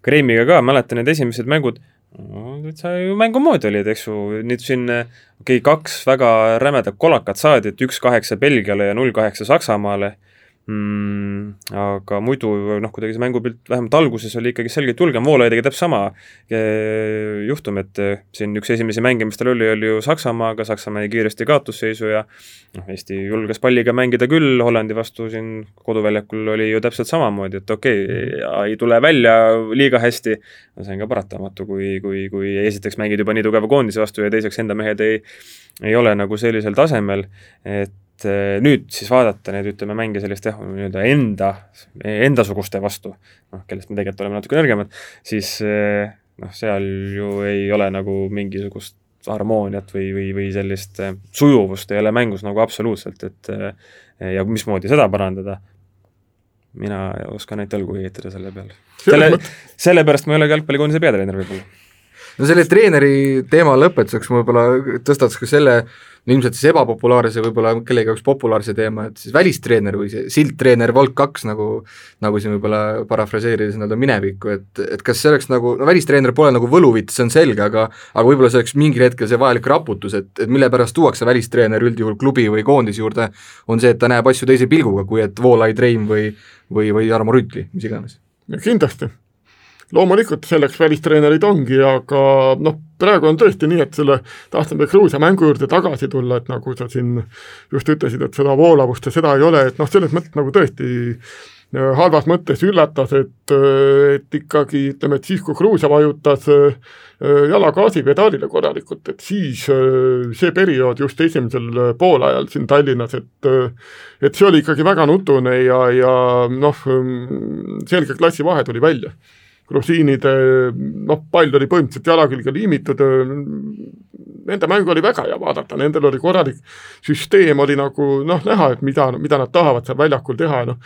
Reimiga ka, mäletan need esimesed mängud, no täitsa ju mängu moodi olid, eks ju, nüüd siin okei okay,, kaks väga rämedat kolakat saadi, et üks kaheksa Belgiale ja null kaheksa Saksamaale, mm,. aga muidu noh, kuidagi see mängupilt vähemalt alguses oli ikkagi selgelt julgem, Voolaid tegi täpselt sama eh, juhtum, et eh, siin üks esimesi mänge, mis tal oli, oli ju Saksamaaga, Saksamaa jäi kiiresti kaotusseisu ja noh, Eesti julges palliga mängida küll, Hollandi vastu siin koduväljakul oli ju täpselt samamoodi, et okei okay,, ei tule välja liiga hästi, no see on ka paratamatu, kui, kui, kui esiteks mängid juba nii tugeva koondise vastu ja teiseks enda mehed ei ei ole nagu sellisel tasemel, et et eh, nüüd siis vaadata neid, ütleme, mänge sellist jah, nii-öelda enda, endasuguste vastu, noh, kellest me tegelikult oleme natuke nõrgemad, siis eh, noh, seal ju ei ole nagu mingisugust harmooniat või, või, või sellist eh, sujuvust ei ole mängus nagu absoluutselt, et ja mismoodi seda parandada, mina oskan ainult õlgu kehitada selle peale. selle, sellepärast ma ei ole ka jalgpallikoondise peatreener võib-olla no selle treeneri teema lõpetuseks ma võib-olla tõstaks ka selle, ilmselt siis ebapopulaarse, võib-olla kellegi jaoks populaarse teema, et siis välistreener või see sildtreener Volt kaks nagu, nagu siin võib-olla parafraseerides nii-öelda minevikku, et, et kas see oleks nagu, no välistreener pole nagu võluvits, see on selge, aga aga võib-olla see oleks mingil hetkel see vajalik raputus, et, et mille pärast tuuakse välistreener üldjuhul klubi või koondise juurde, on see, et ta näeb asju teise pilguga, kui et Voolaid Reim või või, või Jarmo Rüütli, mis iganes. kindlasti loomulikult selleks välistreenerid ongi, aga noh, praegu on tõesti nii, et selle, tahtsin veel Gruusia mängu juurde tagasi tulla, et nagu sa siin just ütlesid, et seda voolavust ja seda ei ole, et noh, selles mõttes nagu tõesti äh, halvas mõttes üllatas, et, äh, et ikkagi ütleme, et siis, kui Gruusia vajutas äh, jala gaasipedaalile korralikult, et siis see periood just esimesel poolajal siin Tallinnas, et et see oli ikkagi väga nutune ja, ja noh, selge klassivahe tuli välja grusiinide noh, pall oli põhimõtteliselt jala külge liimitud, nende mäng oli väga hea vaadata, nendel oli korralik süsteem, oli nagu noh, näha, et mida, mida nad tahavad seal väljakul teha, noh.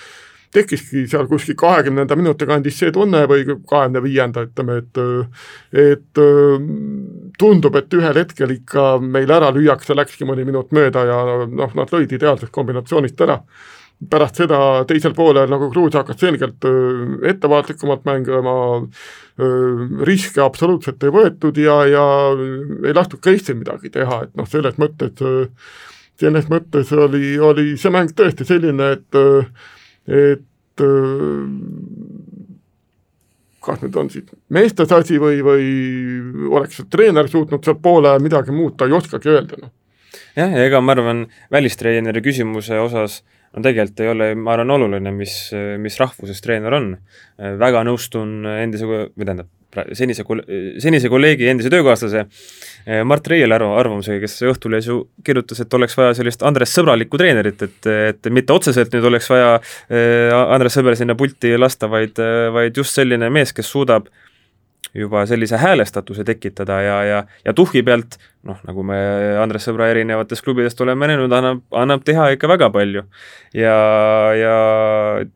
Tekkiski seal kuskil kahekümnenda minuti kandis see tunne või kahekümne viienda, ütleme, et et tundub, et ühel hetkel ikka meil ära lüüakse, läkski mõni minut mööda ja noh, nad lõid ideaalsest kombinatsioonist ära pärast seda teisel poolel nagu Gruusia hakkas selgelt ettevaatlikumalt mängima, riske absoluutselt ei võetud ja, ja ei lastud ka Eestil midagi teha, et noh, selles mõttes, selles mõttes oli, oli see mäng tõesti selline, et, et kas nüüd on siis meestes asi või, või oleks treener suutnud seal poole ajal midagi muuta, ei oskagi öelda, noh. jah, ja ega ma arvan, välistreeneri küsimuse osas äh, no tegelikult ei ole, ma arvan, oluline, mis, mis rahvusest treener on. väga nõustun endise, või tähendab, senise, senise kolleegi, endise töökaaslase Mart Reiele arv-, arvamusega, kes Õhtulehes ju kirjutas, et oleks vaja sellist Andres sõbralikku treenerit, et, et mitte otseselt nüüd oleks vaja eh, Andres Sõber sinna pulti lasta, vaid, vaid just selline mees, kes suudab äh, juba sellise häälestatuse tekitada ja, ja, ja tuhhi pealt noh, nagu me Andres Sõbra erinevatest klubidest oleme näinud, annab, annab teha ikka väga palju. ja, ja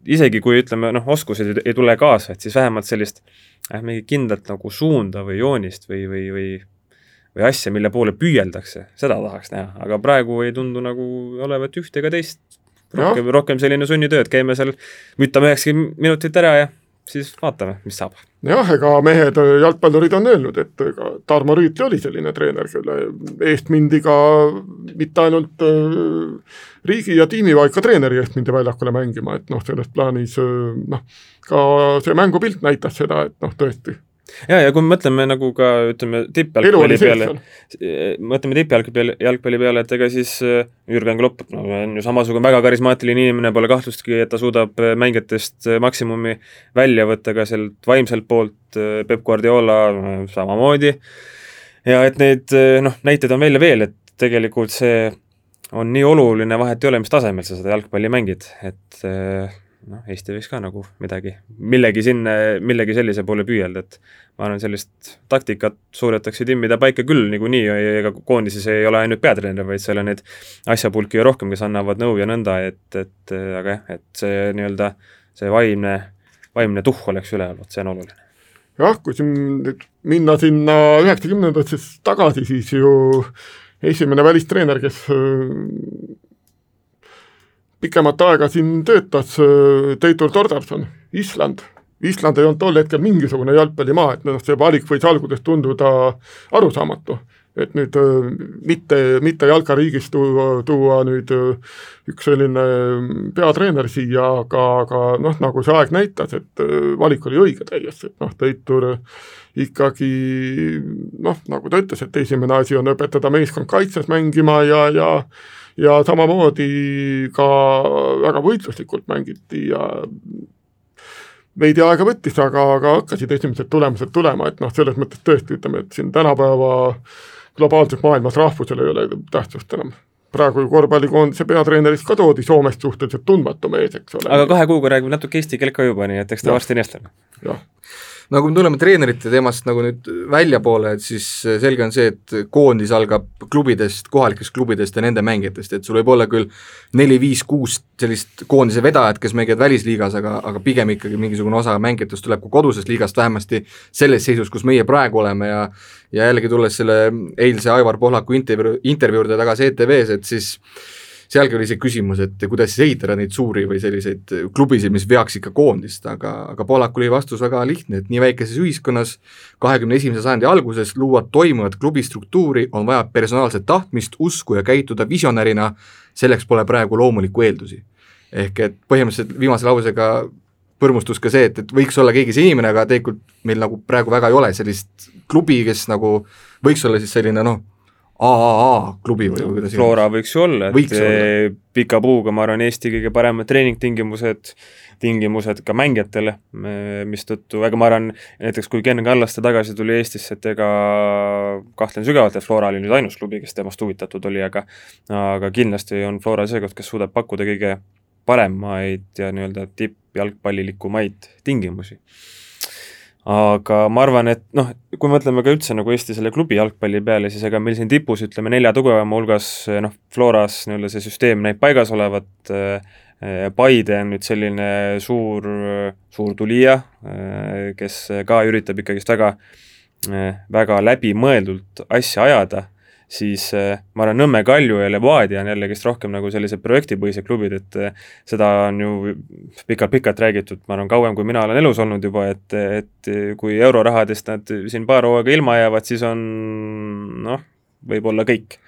isegi kui ütleme, noh, oskused ei, ei tule kaasa, et siis vähemalt sellist äh, mingit kindlat nagu suunda või joonist või, või, või või asja, mille poole püüeldakse, seda tahaks näha, aga praegu ei tundu nagu olevat üht ega teist. rohkem, rohkem selline sunnitöö, et käime seal, mütame üheksakümmend minutit ära ja siis vaatame, mis saab. jah, ega mehed, jalgpallurid on öelnud, et ega Tarmo Rüütli oli selline treener, kelle eest mindi ka mitte ainult äh, riigi ja tiimi, vaid ka treeneri eest mindi väljakule mängima, et noh, selles plaanis äh, noh, ka see mängupilt näitas seda, et noh, tõesti ja, ja kui me mõtleme nagu ka ütleme tippjalgpalli peale, mõtleme tippjalgpalli, jalgpalli peale, et ega siis äh, Jürgen Klopp no, on ju samasugune väga karismaatiline inimene, pole kahtlustki, et ta suudab äh, mängijatest maksimumi välja võtta ka sealt vaimselt poolt, Peep Guardiola samamoodi, ja et neid noh, näiteid on veel ja veel, et tegelikult see on nii oluline, vahet ei ole, mis tasemel sa seda jalgpalli mängid, et noh, Eesti võiks ka nagu midagi, millegi sinna, millegi sellise poole püüelda, et ma arvan, sellist taktikat suudetakse timmida paika küll niikuinii, ega koondises ei ole ainult peatreener, vaid seal on neid asjapulki ju rohkem, kes annavad nõu ja nõnda, et, et aga jah, et see nii-öelda, see vaimne, vaimne tuhh oleks üleval, vot see on oluline. jah, kui siin nüüd minna sinna üheksakümnendatesse tagasi, siis ju esimene välistreener, kes pikemat aega siin töötas äh, Teitur Tordarson, Island. Island ei olnud tol hetkel mingisugune jalgpallimaa, et noh, see valik võis alguses tunduda arusaamatu. et nüüd mitte, mitte jalkariigist tuua, tuua nüüd üks selline peatreener siia, aga, aga noh, nagu see aeg näitas, et valik oli õige täiesti, et noh, Teitur ikkagi noh, nagu ta ütles, et esimene asi on õpetada meeskond kaitses mängima ja, ja ja samamoodi ka väga võitluslikult mängiti ja veidi aega võttis, aga, aga hakkasid esimesed tulemused tulema, et noh, selles mõttes tõesti ütleme, et siin tänapäeva globaalses maailmas rahvusel ei ole tähtsust enam praegu ju korvpallikoondise peatreenerist ka toodi Soomest suhteliselt tundmatu mees, eks ole. aga kahe kuuga räägib natuke eesti keelt ka juba, nii et eks ta varsti nii eestlane. jah no kui me tuleme treenerite teemast nagu nüüd väljapoole, et siis selge on see, et koondis algab klubidest, kohalikest klubidest ja nende mängijatest, et sul võib olla küll neli-viis-kuus sellist koondise vedajat, kes mängivad välisliigas, aga, aga pigem ikkagi mingisugune osa mängijatest tuleb ka kodusest liigast, vähemasti selles seisus, kus meie praegu oleme ja ja jällegi tulles selle eilse Aivar Pohlaku intervjuu, intervjuu juurde tagasi ETV-s, et siis sealgi oli see küsimus, et kuidas siis ehitada neid suuri või selliseid klubisid, mis veaks ikka koondist, aga, aga Poolakul oli vastus väga lihtne, et nii väikeses ühiskonnas kahekümne esimese sajandi alguses luua toimuvat klubi struktuuri on vaja personaalset tahtmist, usku ja käituda visionärina, selleks pole praegu loomulikku eeldusi. ehk et põhimõtteliselt viimase lausega põrmustus ka see, et, et võiks olla keegi see inimene, aga tegelikult meil nagu praegu väga ei ole sellist klubi, kes nagu võiks olla siis selline noh, AAA klubi või, kuidas Flora võiks ju olla, et olla. pika puuga, ma arvan, Eesti kõige paremad treeningtingimused, tingimused ka mängijatele, mistõttu, ega ma arvan, näiteks kui Ken Kallaste tagasi tuli Eestisse, et ega kahtlen sügavalt, et Flora oli nüüd ainus klubi, kes temast huvitatud oli, aga aga kindlasti on Flora see koht, kes suudab pakkuda kõige paremaid ja nii-öelda tippjalgpallilikumaid tingimusi aga ma arvan, et noh, kui mõtleme ka üldse nagu Eesti selle klubi jalgpalli peale, siis ega meil siin tipus ütleme nelja tugevama hulgas noh, Floras nii-öelda see süsteem näib paigas olevat, äh, Paide on nüüd selline suur, suur tulija, äh, kes ka üritab ikkagist väga, äh, väga läbimõeldult asja ajada siis äh, ma arvan, Nõmme Kalju ja Levadia on jällegist rohkem nagu sellised projektipõhised klubid, et äh, seda on ju pikalt-pikalt räägitud, ma arvan, kauem kui mina olen elus olnud juba, et, et kui eurorahadest nad siin paar hooaega ilma jäävad, siis on noh, võib-olla kõik.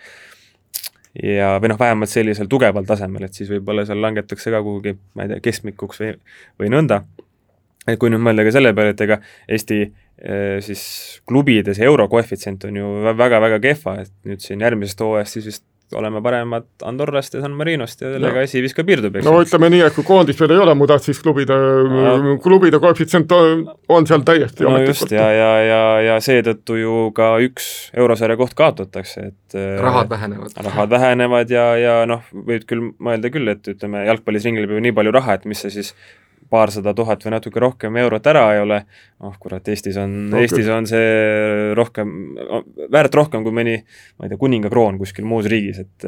ja, või noh, vähemalt sellisel tugeval tasemel, et siis võib-olla seal langetakse ka kuhugi, ma ei tea, keskmikuks või, või nõnda. Et kui nüüd mõelda ka selle peale, et ega Eesti Äh, siis klubides eurokoefitsient on ju väga-väga kehva, et nüüd siin järgmisest hooajast siis vist oleme paremad Andorrast ja San Marinost ja sellega asi vist ka piirdub, eks no ütleme nii, et kui koondist veel ei ole mudat, siis klubide no., klubide koefitsient on, on seal täiesti no just, ja, ja, ja, ja seetõttu ju ka üks eurosarja koht kaotatakse, et äh, rahad vähenevad. rahad vähenevad ja, ja noh, võib küll mõelda küll, et ütleme, jalgpallis ringleb ju nii palju raha, et mis see siis paarsada tuhat või natuke rohkem eurot ära ei ole, oh kurat, Eestis on no,, Eestis on see rohkem, väärt rohkem kui mõni, ma ei tea, kuningakroon kuskil muus riigis, et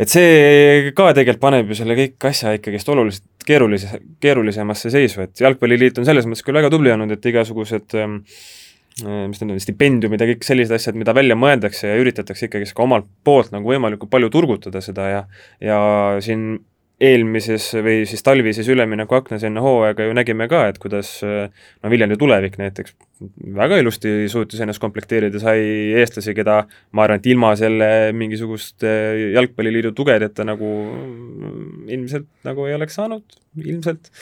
et see ka tegelikult paneb ju selle kõik asja ikkagist oluliselt keerulise, keerulisemasse seisu, et Jalgpalliliit on selles mõttes küll väga tubli olnud, et igasugused ähm, mis need on, stipendiumid ja kõik sellised asjad, mida välja mõeldakse ja üritatakse ikkagi ka omalt poolt nagu võimalikult palju turgutada seda ja ja siin eelmises või siis talvises üleminekuaknas enne hooaega ju nägime ka, et kuidas no Viljandi tulevik näiteks väga ilusti suutis ennast komplekteerida, sai eestlasi, keda ma arvan, et ilma selle mingisuguste jalgpalliliidu tugedeta nagu ilmselt nagu ei oleks saanud, ilmselt.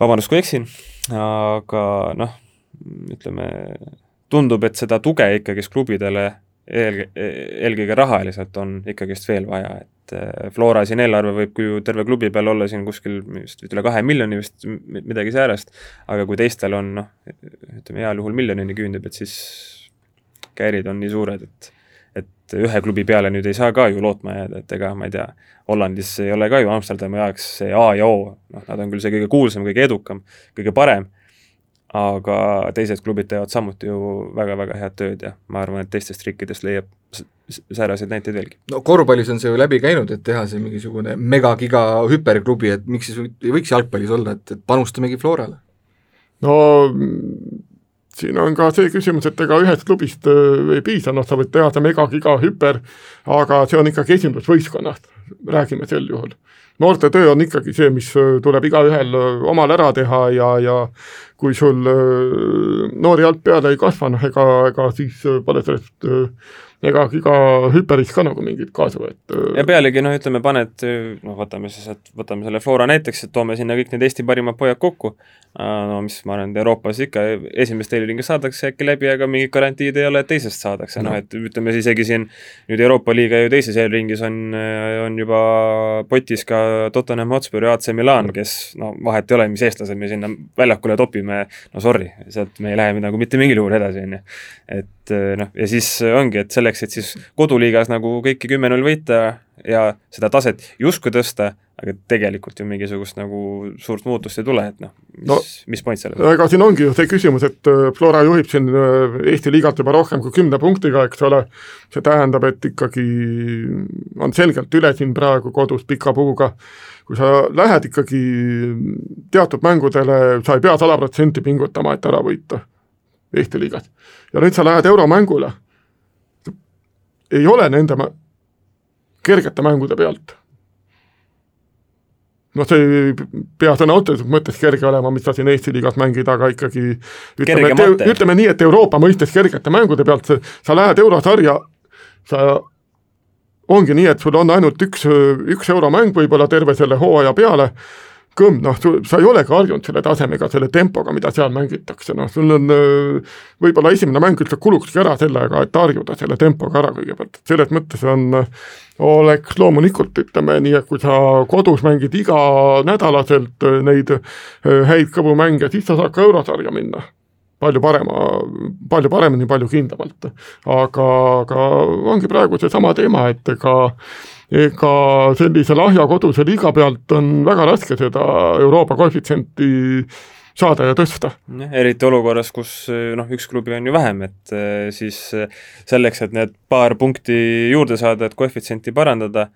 vabandust, kui eksin, aga noh, ütleme, tundub, et seda tuge ikkagist klubidele eel, eelkõige rahaliselt on ikkagist veel vaja, et äh, Flora siin eelarve võib ju terve klubi peal olla siin kuskil vist üle kahe miljoni vist, midagi säärast, aga kui teistel on noh, ütleme heal juhul miljonini küündib, et siis käärid on nii suured, et et ühe klubi peale nüüd ei saa ka ju lootma jääda, et ega ma ei tea, Hollandis ei ole ka ju Amsterdami ajaks see A ja O, noh, nad on küll see kõige kuulsam, kõige edukam, kõige parem, aga teised klubid teevad samuti ju väga-väga head tööd ja ma arvan, et teistest riikidest leiab sääraseid näiteid veelgi. no korvpallis on see ju läbi käinud, et teha see mingisugune megagiga hüperklubi, et miks siis ei võiks jalgpallis olla, et, et panustamegi Florale? no siin on ka see küsimus, et ega ühest klubist äh, ei piisa, noh, sa võid teha see megagiga hüper, aga see on ikkagi esindusvõistkonnast räägime sel juhul. noorte töö on ikkagi see, mis tuleb igaühel omal ära teha ja, ja kui sul noori alt peale ei kasva, noh ega, ega siis pole sellest ega iga hüperis ka nagu mingit kaasa võeta. ja pealegi noh, ütleme, paned, noh, võtame siis, et võtame selle Flora näiteks, et toome sinna kõik need Eesti parimad pojad kokku, no mis ma arvan, et Euroopas ikka esimest eelringi saadakse äkki läbi, aga mingit garantiid ei ole, et teisest saadakse no., noh et ütleme siis isegi siin nüüd Euroopa liiga ju teises eelringis on, on juba potis ka Tottenham Hotspur ja AC Milan, kes no vahet ei ole, mis eestlased me sinna väljakule topime, no sorry, sealt me ei lähe nagu mitte mingil juhul edasi, on ju. et noh, ja siis ongi, et selleks, et siis koduliigas nagu kõiki kümme-null võita ja seda taset justkui tõsta, aga tegelikult ju mingisugust nagu suurt muutust ei tule, et noh, mis no,, mis point sellel on? ega siin ongi ju see küsimus, et äh, Flora juhib siin äh, Eesti liigat juba rohkem kui kümne punktiga, eks ole, see tähendab, et ikkagi on selgelt üle siin praegu kodus pika puuga, kui sa lähed ikkagi teatud mängudele, sa ei pea sada protsenti pingutama, et ära võita Eesti liigas. ja nüüd sa lähed euromängule, ei ole nende kergete mängude pealt. Noh, see ei pea sõna otseses mõttes kerge olema, mis sa siin Eesti liigas mängid, aga ikkagi ütleme, et, ütleme nii, et Euroopa mõistes kergete mängude pealt sa lähed eurosarja, sa ongi nii, et sul on ainult üks, üks euromäng võib-olla terve selle hooaja peale kõmm, noh, sa ei olegi harjunud selle tasemega, selle tempoga, mida seal mängitakse, noh, sul on võib-olla esimene mäng üldse kulukski ära sellega, et harjuda selle tempoga ära kõigepealt, et selles mõttes on, oleks loomulikult, ütleme nii, et kui sa kodus mängid iganädalaselt neid häid kõvu mänge, siis sa saad ka eurosarja minna palju parema, palju paremini, palju kindlamalt. aga, aga ongi praegu seesama teema, et ega ega sellise lahja koduse liiga pealt on väga raske seda Euroopa koefitsienti saada ja tõsta. eriti olukorras, kus noh, üks klubi on ju vähem, et eh, siis selleks, et need paar punkti juurde saada, et koefitsienti parandada,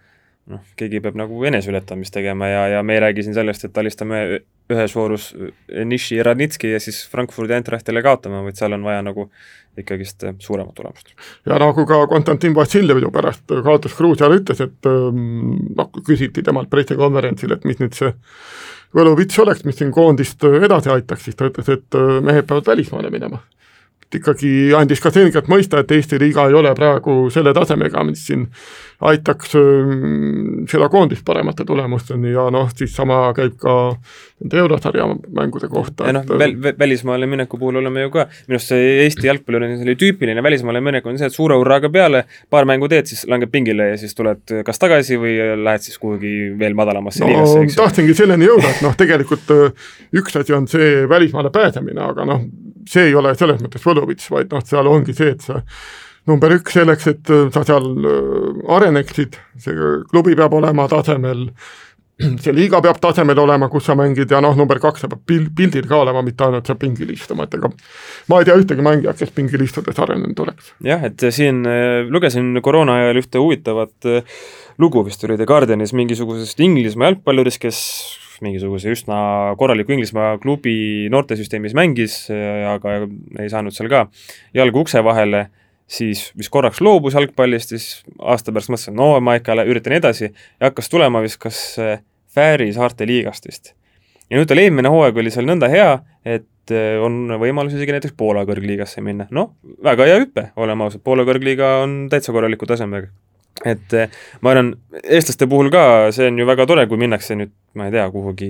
noh, keegi peab nagu eneseületamist tegema ja, ja me ei räägi siin sellest, et alistame ühes voorus Nishi ja Radnitski ja siis Frankfurdi Eintrachtile kaotama, vaid seal on vaja nagu ikkagist suuremat tulemust. ja nagu ka Konstantin Vassiljev ju pärast kaotas Gruusiale ütles, et ähm, noh, küsiti temalt pressikonverentsil, et mis nüüd see võluvits oleks, mis siin koondist edasi aitaks, siis ta ütles, et äh, mehed peavad välismaale minema ikkagi andis ka selgelt mõista, et Eesti liiga ei ole praegu selle tasemega, mis siin aitaks ähm, seda koondist paremate tulemusteni ja noh, siis sama käib ka nende eurosarja mängude kohta. ja noh, väl-, välismaale mineku puhul oleme ju ka, minu arust see Eesti jalgpall on selline tüüpiline välismaale minek on see, et suure hurraaga peale, paar mängu teed, siis langeb pingile ja siis tuled kas tagasi või lähed siis kuhugi veel madalamasse no, liigasse, eks ju. tahtsingi selleni jõuda, et noh, tegelikult äh, üks asi on see välismaale pääsemine, aga noh, see ei ole selles mõttes võluvits, vaid noh, seal ongi see, et sa number üks selleks, et äh, sa seal äh, areneksid, see klubi peab olema tasemel, see liiga peab tasemel olema, kus sa mängid ja noh, number kaks, sa pead pild, pildil ka olema, mitte ainult seal pingil istuma, et ega ma ei tea ühtegi mängijat, kes pingil istudes arenenud oleks. jah, et siin äh, lugesin koroona ajal ühte huvitavat lugu, vist oli The Guardianis mingisugusest Inglismaa jalgpallurist, kes mingisuguse üsna korraliku Inglismaa klubi noortesüsteemis mängis, aga ei saanud seal ka jalga ukse vahele, siis vist korraks loobus jalgpallist, siis aasta pärast mõtles, et no ma ikka üritan edasi ja hakkas tulema vist kas Fääri saarte liigast vist. ja nüüd tal eelmine hooaeg oli seal nõnda hea, et äh, on võimalus isegi näiteks Poola kõrgliigasse minna, noh, väga hea hüpe, oleme ausad, Poola kõrgliiga on täitsa korraliku tasemega et eh, ma arvan, eestlaste puhul ka see on ju väga tore, kui minnakse nüüd, ma ei tea, kuhugi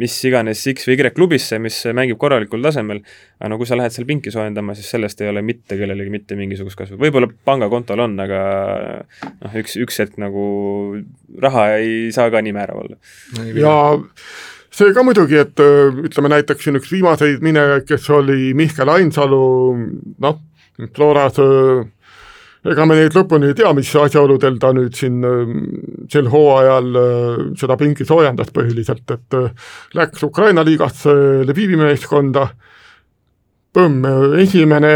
mis iganes X või Y klubisse, mis mängib korralikul tasemel, aga no kui sa lähed seal pinki soojendama, siis sellest ei ole mitte kellelegi mitte mingisugust kasu. võib-olla pangakontol on, aga noh, üks, üks hetk nagu raha ei saa ka nii määrav olla. ja see ka muidugi, et ütleme näiteks siin üks viimaseid minejaid, kes oli Mihkel Ainsalu, noh, Floras ega me neid lõpuni ei tea, mis asjaoludel ta nüüd siin ähm, sel hooajal äh, seda pingi soojendas põhiliselt, et äh, läks Ukraina liigasse Lvivi meeskonda, põmm, esimene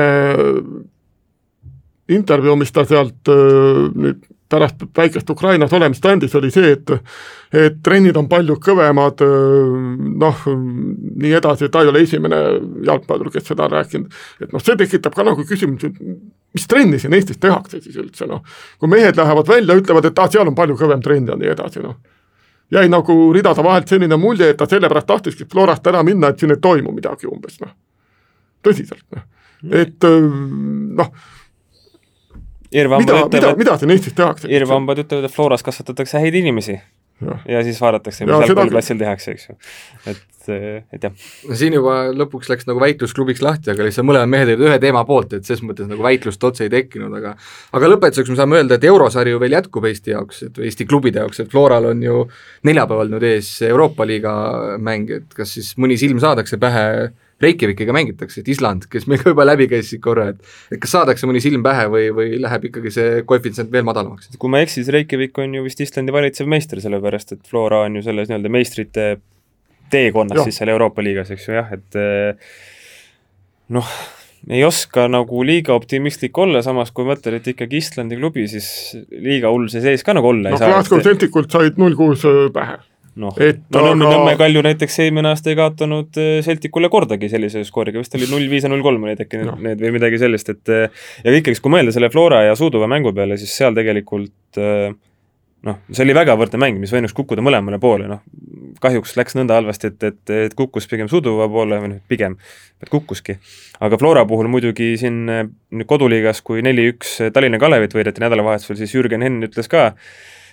intervjuu, mis ta sealt äh, nüüd pärast väikest Ukrainas olemist andis, oli see, et et trennid on palju kõvemad, noh, nii edasi, ta ei ole esimene jalgpallur, kes seda on rääkinud. et noh, see tekitab ka nagu küsimusi, mis trenni siin Eestis tehakse siis üldse noh, kui mehed lähevad välja, ütlevad, et ah, seal on palju kõvem trenn ja nii edasi noh. jäi nagu ridade vahelt selline mulje, et ta sellepärast tahtiski Florast ära minna, et siin ei toimu midagi umbes noh, tõsiselt noh, et noh mida, mida, mida siin Eestis tehakse? irvhambad ütlevad, et Floras kasvatatakse häid inimesi ja, ja siis vaadatakse, mis jalgpalliklassil tehakse, eks ju. et, et jah. no siin juba lõpuks läks nagu väitlusklubiks lahti, aga lihtsalt mõlemad mehed olid ühe teema poolt, et selles mõttes nagu väitlust otse ei tekkinud, aga aga lõpetuseks me saame öelda, et eurosari ju veel jätkub Eesti jaoks, et Eesti klubide jaoks, et Floral on ju neljapäeval nüüd ees Euroopa liiga mäng, et kas siis mõni silm saadakse pähe Reykjavikiga mängitakse, et Island, kes meil ka juba läbi käis siit korra, et et kas saadakse mõni silm pähe või, või läheb ikkagi see koefitsient veel madalamaks? kui ma ei eksi, siis Reykjavik on ju vist Islandi valitsev meister, sellepärast et Flora on ju selles nii-öelda meistrite teekonnas siis seal Euroopa liigas, eks ju jah, et eh, noh, ei oska nagu liiga optimistlik olla, samas kui mõtled, et ikkagi Islandi klubi, siis liiga hull see sees ka nagu olla no, ei saa. Glasgow Celtikult said null kuus pähe noh, no Nõmme, Nõmme Kalju näiteks eelmine aasta ei kaotanud äh, Celticule kordagi sellise skooriga, vist oli null viis ja null kolm olid äkki no. need või midagi sellist, et äh, ja ikkagi, kui mõelda selle Flora ja Suuduva mängu peale, siis seal tegelikult äh, noh, see oli väga võrdne mäng, mis võinuks kukkuda mõlemale poole, noh kahjuks läks nõnda halvasti, et, et, et kukkus pigem Suduva poole või noh, pigem, et kukkuski. aga Flora puhul muidugi siin nüüd koduliigas, kui neli-üks Tallinna Kalevit võideti nädalavahetusel, siis Jürgen Henn ütles ka,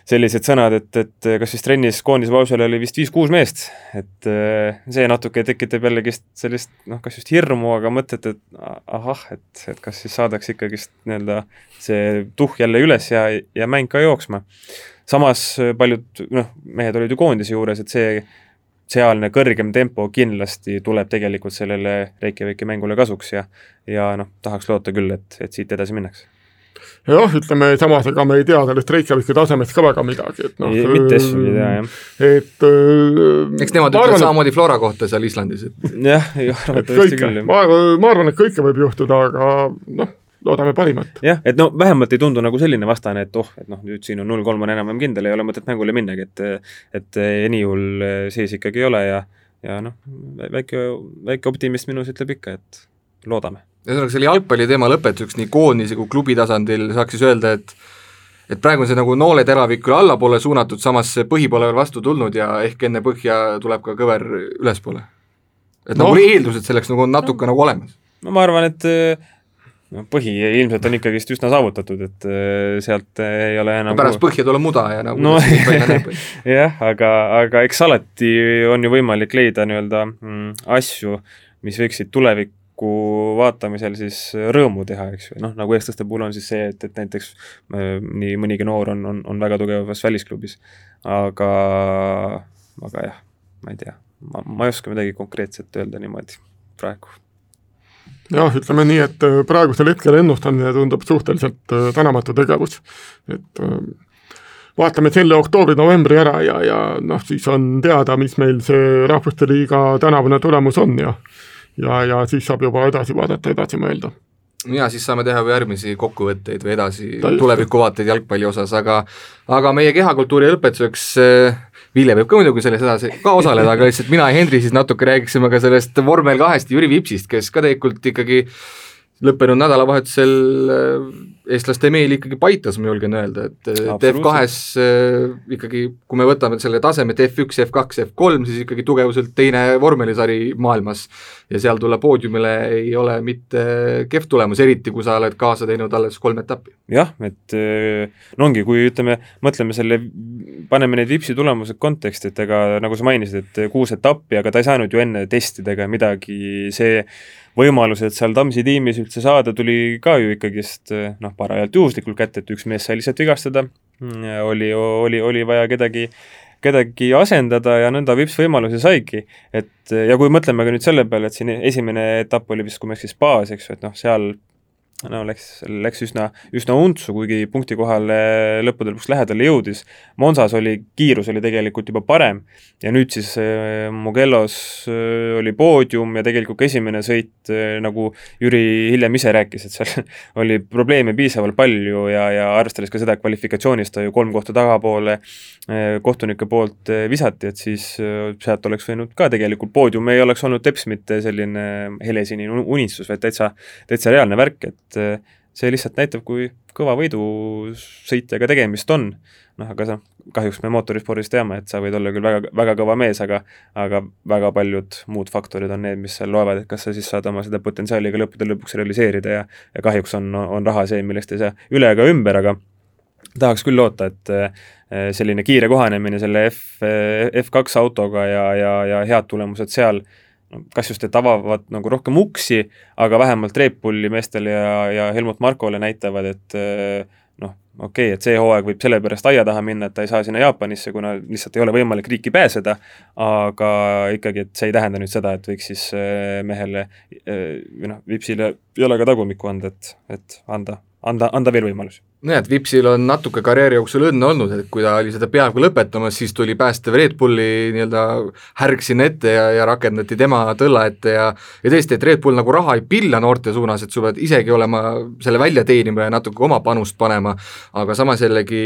sellised sõnad, et, et kas siis trennis koondise pausile oli vist viis-kuus meest, et äh, see natuke tekitab jällegist sellist noh, kas just hirmu, aga mõtet, et ahah, et, et kas siis saadakse ikkagist nii-öelda see tuhh jälle üles ja, ja mäng ka jooksma. samas paljud noh, mehed olid ju koondise juures, et see sealne kõrgem tempo kindlasti tuleb tegelikult sellele Reykjaviki mängule kasuks ja ja noh, tahaks loota küll, et, et siit edasi minnakse jah, ütleme samas, ega me ei tea sellest Reykjaviki tasemest ka väga midagi, et noh. mitte hästi ei tea, jah. et äh, eks nemad ütlevad samamoodi Flora kohta seal Islandis, et jah, arvatavasti küll. ma, ma arvan, et kõike võib juhtuda, aga noh, loodame parimat. jah, et no vähemalt ei tundu nagu selline vastane, et oh, et noh, nüüd siin on null kolm on enam-vähem kindel, ei ole mõtet mängule minnagi, et et nii hull seis ikkagi ei ole ja ja noh, väike, väike optimist minus ütleb ikka, et loodame ühesõnaga, selle jalgpalli teema lõpetuseks nii koondise kui klubi tasandil saaks siis öelda, et et praegu on see nagu nooleteravik küll allapoole suunatud, samas see põhi pole veel vastu tulnud ja ehk enne põhja tuleb ka kõver ülespoole. et no. nagu eeldused selleks nagu on natuke no. nagu olemas. no ma arvan, et no põhi ilmselt on ikkagist üsna saavutatud, et äh, sealt ei ole enam no pärast põhja tuleb muda ja nagu no, jah, aga, aga eks alati on ju võimalik leida nii-öelda mm, asju, mis võiksid tulevik tuleviku vaatamisel siis rõõmu teha, eks ju, noh, nagu eestlaste puhul on siis see, et, et näiteks äh, nii mõnigi noor on, on, on väga tugevas välisklubis. aga, aga jah, ma ei tea, ma, ma ei oska midagi konkreetset öelda niimoodi praegu. Jah, ütleme nii, et äh, praegusel hetkel ennustamine tundub suhteliselt äh, tänamatu tegevus, et vaatame selle oktoobri-novembri ära ja, ja noh, siis on teada, mis meil see Rahvuste Liiga tänavune tulemus on ja ja, ja siis saab juba edasi vaadata, edasi mõelda. Ja siis saame teha järgmisi kokkuvõtteid või edasi tulevikuvaateid jalgpalli osas, aga aga meie kehakultuuri lõpetuseks äh, Vilja võib ka muidugi selles edasi ka osaleda, aga lihtsalt mina ja Henri siis natuke räägiksime ka sellest vormel kahest Jüri Vipsist, kes ka tegelikult ikkagi lõppenud nädalavahetusel äh, eestlaste meel ikkagi paitas, ma julgen öelda, et F2-s äh, ikkagi, kui me võtame selle tasemet F1, F2, F3, siis ikkagi tugevuselt teine vormelisari maailmas. ja seal tulla poodiumile ei ole mitte kehv tulemus, eriti kui sa oled kaasa teinud alles kolm etappi. jah, et äh, no ongi, kui ütleme, mõtleme selle, paneme need Vipsi tulemused konteksti, et ega nagu sa mainisid, et kuus etappi, aga ta ei saanud ju enne testida ega midagi, see võimalus, et seal Tamsi tiimis üldse saada, tuli ka ju ikkagist noh, parajalt juhuslikult kätte, et üks mees sai lihtsalt vigastada, oli, oli, oli vaja kedagi kedagi asendada ja nõnda Vips võimalusi saigi. et ja kui mõtleme ka nüüd selle peale, et siin esimene etapp oli vist, kui ma ei eksi, Spaas, eks ju, et noh, seal no läks, läks üsna, üsna untsu, kuigi punkti kohale lõppude lõpuks lähedale jõudis. Monsas oli, kiirus oli tegelikult juba parem ja nüüd siis äh, Mugellos äh, oli poodium ja tegelikult ka esimene sõit, äh, nagu Jüri hiljem ise rääkis, et seal oli probleeme piisavalt palju ja, ja arvestades ka seda, et kvalifikatsioonis ta ju kolm kohta tagapoole kohtunike poolt visati, et siis sealt oleks võinud ka tegelikult poodium ei oleks olnud teps mitte selline helesinine unistus, vaid täitsa, täitsa reaalne värk, et et see lihtsalt näitab, kui kõva võidusõitjaga tegemist on. noh, aga sa, kahjuks me mootorispordis teame, et sa võid olla küll väga, väga kõva mees, aga aga väga paljud muud faktorid on need, mis seal loevad, et kas sa siis saad oma seda potentsiaali ka lõppude lõpuks realiseerida ja ja kahjuks on, on raha see, millest ei saa üle ega ümber, aga tahaks küll loota, et eh, selline kiire kohanemine selle F, F2 autoga ja, ja, ja head tulemused seal äh, kas just, et avavad nagu rohkem uksi, aga vähemalt Red Bulli meestele ja, ja Helmut Markole näitavad, et eh, noh, okei okay,, et see hooaeg võib sellepärast aia taha minna, et ta ei saa sinna Jaapanisse, kuna lihtsalt ei ole võimalik riiki pääseda, aga ikkagi, et see ei tähenda nüüd seda, et võiks siis eh, mehele eh, või noh, Vipsile jalaga tagumikku anda, et, et anda, anda, anda veel võimalusi. Nojah, et Vipsil on natuke karjääri jooksul õnne olnud, et kui ta oli seda peaaegu lõpetamas, siis tuli päästev Red Bulli nii-öelda härg sinna ette ja, ja rakendati tema tõlla ette ja ja tõesti, et Red Bull nagu raha ei pilla noorte suunas, et sa pead isegi olema selle välja teenima ja natuke oma panust panema, aga samas jällegi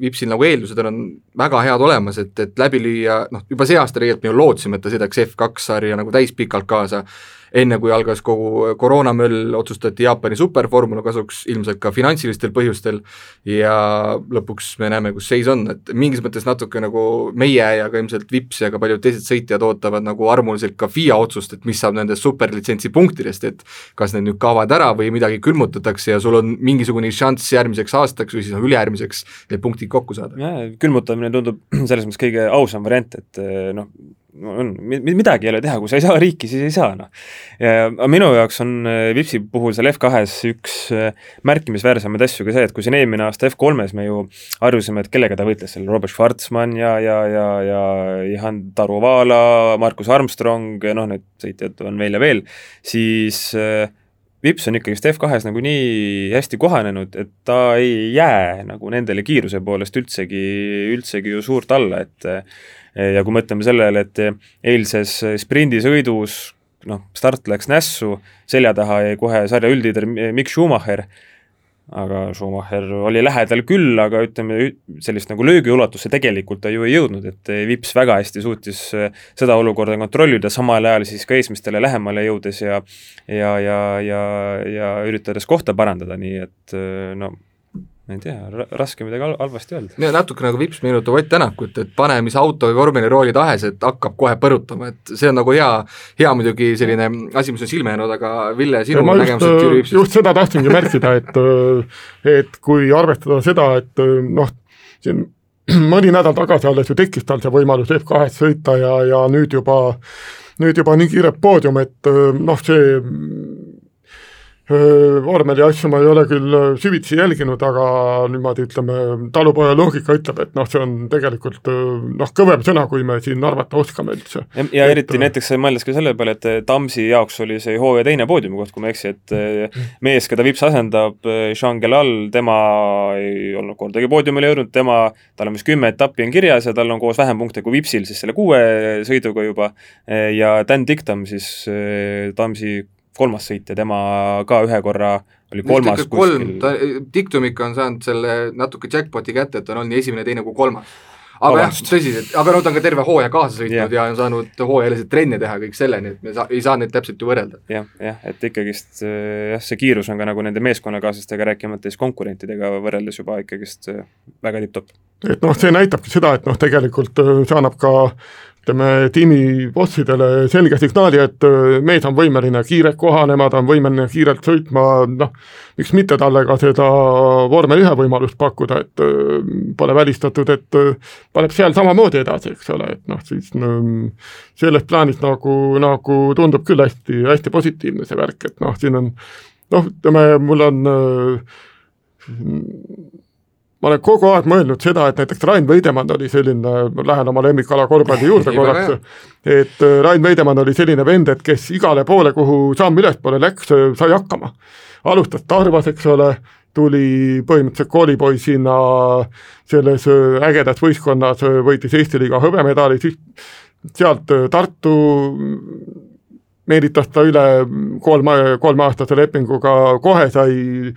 Vipsil nagu eeldused on väga head olemas, et, et läbi lüüa, noh, juba see aasta tegelikult me ju lootsime, et ta sõidaks F2 sarja nagu täispikalt kaasa enne kui algas kogu koroonamöll, otsustati Jaapani supervormula kasuks, ilmselt ka finantsilistel põhjustel, ja lõpuks me näeme, kus seis on, et mingis mõttes natuke nagu meie ja ka ilmselt Vips ja ka paljud teised sõitjad ootavad nagu armuliselt ka FIA otsust, et mis saab nendest superlitsentsi punktidest, et kas need nüüd kaovad ära või midagi külmutatakse ja sul on mingisugune šanss järgmiseks aastaks või siis nagu ülejärgmiseks need punktid kokku saada. jah, külmutamine tundub selles mõttes kõige ausam variant, et noh, on, midagi ei ole teha, kui sa ei saa riiki, siis ei saa, noh. ja minu jaoks on äh, Vipsi puhul seal F2-s üks äh, märkimisväärsemaid asju ka see, et kui siin eelmine aasta F3-s me ju harjusime, et kellega ta võitles seal, Robert Schwarzmann ja, ja, ja, ja Ihan Taruvala, Markus Armstrong, noh, need sõitjad on veel ja veel, siis äh, Vips on ikkagist F2-s nagu nii hästi kohanenud, et ta ei jää nagu nendele kiiruse poolest üldsegi, üldsegi ju suurt alla, et ja kui mõtleme sellele, et eilses sprindisõidus noh, start läks nässu, selja taha jäi kohe sarja üldliider Mikk Schumacher, aga Schumacher oli lähedal küll, aga ütleme, sellist nagu löögiulatusse tegelikult ta ju ei jõudnud, et Vips väga hästi suutis seda olukorda kontrollida, samal ajal siis ka eesmistele lähemale jõudes ja ja, ja, ja, ja üritades kohta parandada, nii et no ma ei tea, raske midagi halvasti öelda. ja natuke nagu vips meenutab Ott Tänakut, et pane mis auto või vormelirooli tahes, et hakkab kohe põrutama, et see on nagu hea, hea muidugi selline asi, mis on silma jäänud, aga Ville, sinu nägemused Jüri Vipsist? just seda tahtsingi märkida, et et kui arvestada seda, et noh, siin mõni nädal tagasi alles ju tekkis tal see võimalus F2-s sõita ja, ja nüüd juba, nüüd juba nii kiire poodium, et noh, see vormeli asju ma ei ole küll süvitsi jälginud, aga niimoodi ütleme, talupoja loogika ütleb, et noh, see on tegelikult noh, kõvem sõna, kui me siin arvata oskame üldse. ja, ja et, eriti näiteks mõeldes ka selle peale, et Tamsi jaoks oli see hooaja teine poodiumikoht, kui ma ei eksi, et mees, keda Vips asendab, Jean Gelal, tema ei olnud kordagi poodiumile jõudnud, tema, tal on vist kümme etappi on kirjas ja tal on koos vähem punkte kui Vipsil siis selle kuue sõiduga juba ja Dan Dictam siis Tamsi kolmas sõit ja tema ka ühe korra oli kolmas kuskil. ta, Dictumic on saanud selle natuke jackpoti kätte, et ta on olnud nii esimene, teine kui kolmas. aga Vabandust. jah, tõsiselt, aga no ta on ka terve hooaja kaasa sõitnud yeah. ja on saanud hooajaliselt trenne teha kõik selle, nii et me saa, ei saa neid täpselt ju võrrelda. jah, jah, et ikkagist jah, see kiirus on ka nagu nende meeskonnakaaslastega, rääkimata siis konkurentidega võrreldes juba ikkagist väga tipp-topp. et noh, see näitabki seda, et noh, tegelikult see annab ka ütleme, tiimi bossidele selge signaali, et äh, mees on võimeline kiirelt kohanema, ta on võimeline kiirelt sõitma, noh, miks mitte talle ka seda vormel ühe võimalust pakkuda, et äh, pole välistatud, et äh, paneb seal samamoodi edasi, eks ole, et noh, siis no, selles plaanis nagu, nagu tundub küll hästi, hästi positiivne see värk, et noh, siin on noh, ütleme, mul on ma olen kogu aeg mõelnud seda, et näiteks Rain Veidemann oli selline, ma lähen oma lemmikala korvpalli juurde korraks, et äh, Rain Veidemann oli selline vend, et kes igale poole, kuhu samm ülespoole läks, sai hakkama. alustas Tarvas, eks ole, tuli põhimõtteliselt koolipoisina selles äh, ägedas võistkonnas, äh, võitis Eesti liiga hõbemedali, siis sealt Tartu meelitas ta üle kolme, kolmeaastase lepinguga, kohe sai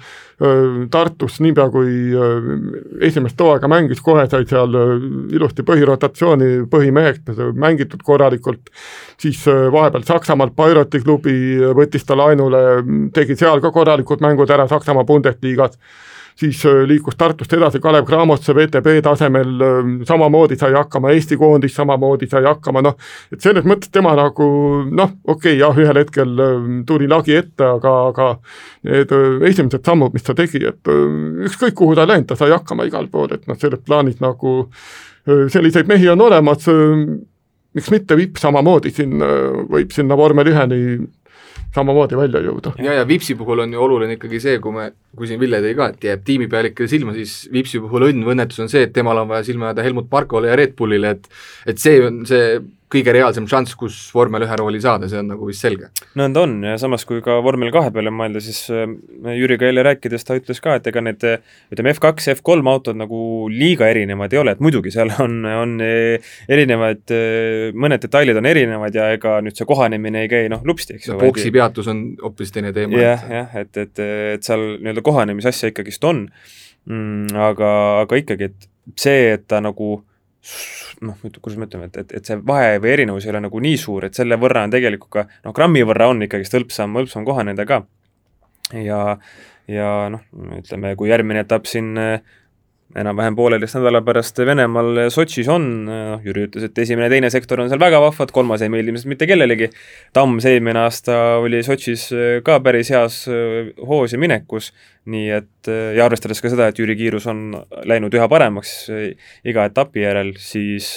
Tartus niipea, kui esimest hooaega mängis, kohe sai seal ilusti põhirotatsiooni põhimeheks, mängitud korralikult, siis vahepeal Saksamaalt Bayreuthi klubi võttis ta laenule, tegi seal ka korralikud mängud ära Saksamaa Bundesliga's siis äh, liikus Tartust edasi Kalev Cramosse VTB tasemel, äh, samamoodi sai hakkama Eesti koondis, samamoodi sai hakkama noh, et selles mõttes tema nagu noh, okei okay, jah, ühel hetkel äh, tuli lagi ette, aga, aga need esimesed sammud, mis ta tegi, et ükskõik kuhu ta läinud, ta sai hakkama igal pool, et noh, selles plaanis nagu selliseid mehi on olemas, miks mitte Vipp samamoodi siin võib sinna vormel üheni samamoodi välja jõuda. ja, ja Vipsi puhul on ju oluline ikkagi see, kui me, kui siin Ville tõi ka, et jääb tiimipealikele silma, siis Vipsi puhul õnn või õnnetus on see, et temal on vaja silma jääda Helmut Markole ja Red Bullile, et et see on see kõige reaalsem šanss, kus vormel ühe rooli saada, see on nagu vist selge. no ta on ja samas, kui ka vormel kahe peale mõelda, siis äh, Jüriga eile rääkides ta ütles ka, et ega need ütleme, F2, F3 autod nagu liiga erinevad ei ole, et muidugi seal on, on erinevad, mõned detailid on erinevad ja ega nüüd see kohanemine ei käi noh, lupsti, eks ju. boksi peatus on hoopis teine teema. jah, jah, et, et, et seal nii-öelda kohanemisasja ikkagist on mm,, aga, aga ikkagi, et see, et ta nagu noh, kuidas me ütleme, et, et, et see vahe või erinevus ei ole nagu nii suur, et selle võrra on tegelikult ka noh, grammi võrra on ikkagist hõlpsam, hõlpsam kohaneda ka. ja, ja noh, ütleme, kui järgmine etapp siin äh, enam-vähem pooleteist nädala pärast Venemaal Sotšis on, noh Jüri ütles, et esimene-teine sektor on seal väga vahvad, kolmas ei meeldi ilmselt mitte kellelegi, Tamm see eelmine aasta oli Sotšis ka päris heas äh, hoos ja minekus, nii et äh, ja arvestades ka seda, et Jüri kiirus on läinud üha paremaks äh, iga etapi järel, siis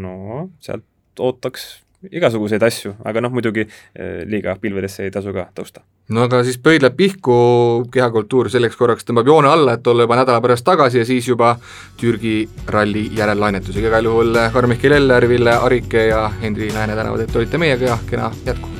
no sealt ootaks igasuguseid asju, aga noh, muidugi eh, liiga pilvedesse ei tasu ka tõusta. no aga siis pöidlab pihku, kehakultuur selleks korraks tõmbab joone alla, et olla juba nädala pärast tagasi ja siis juba Türgi ralli järellainetusega, igal juhul Karl-Mihkel Eller, Ville Arike ja Henri Lääne tänavad, et olite meiega ja kena jätku!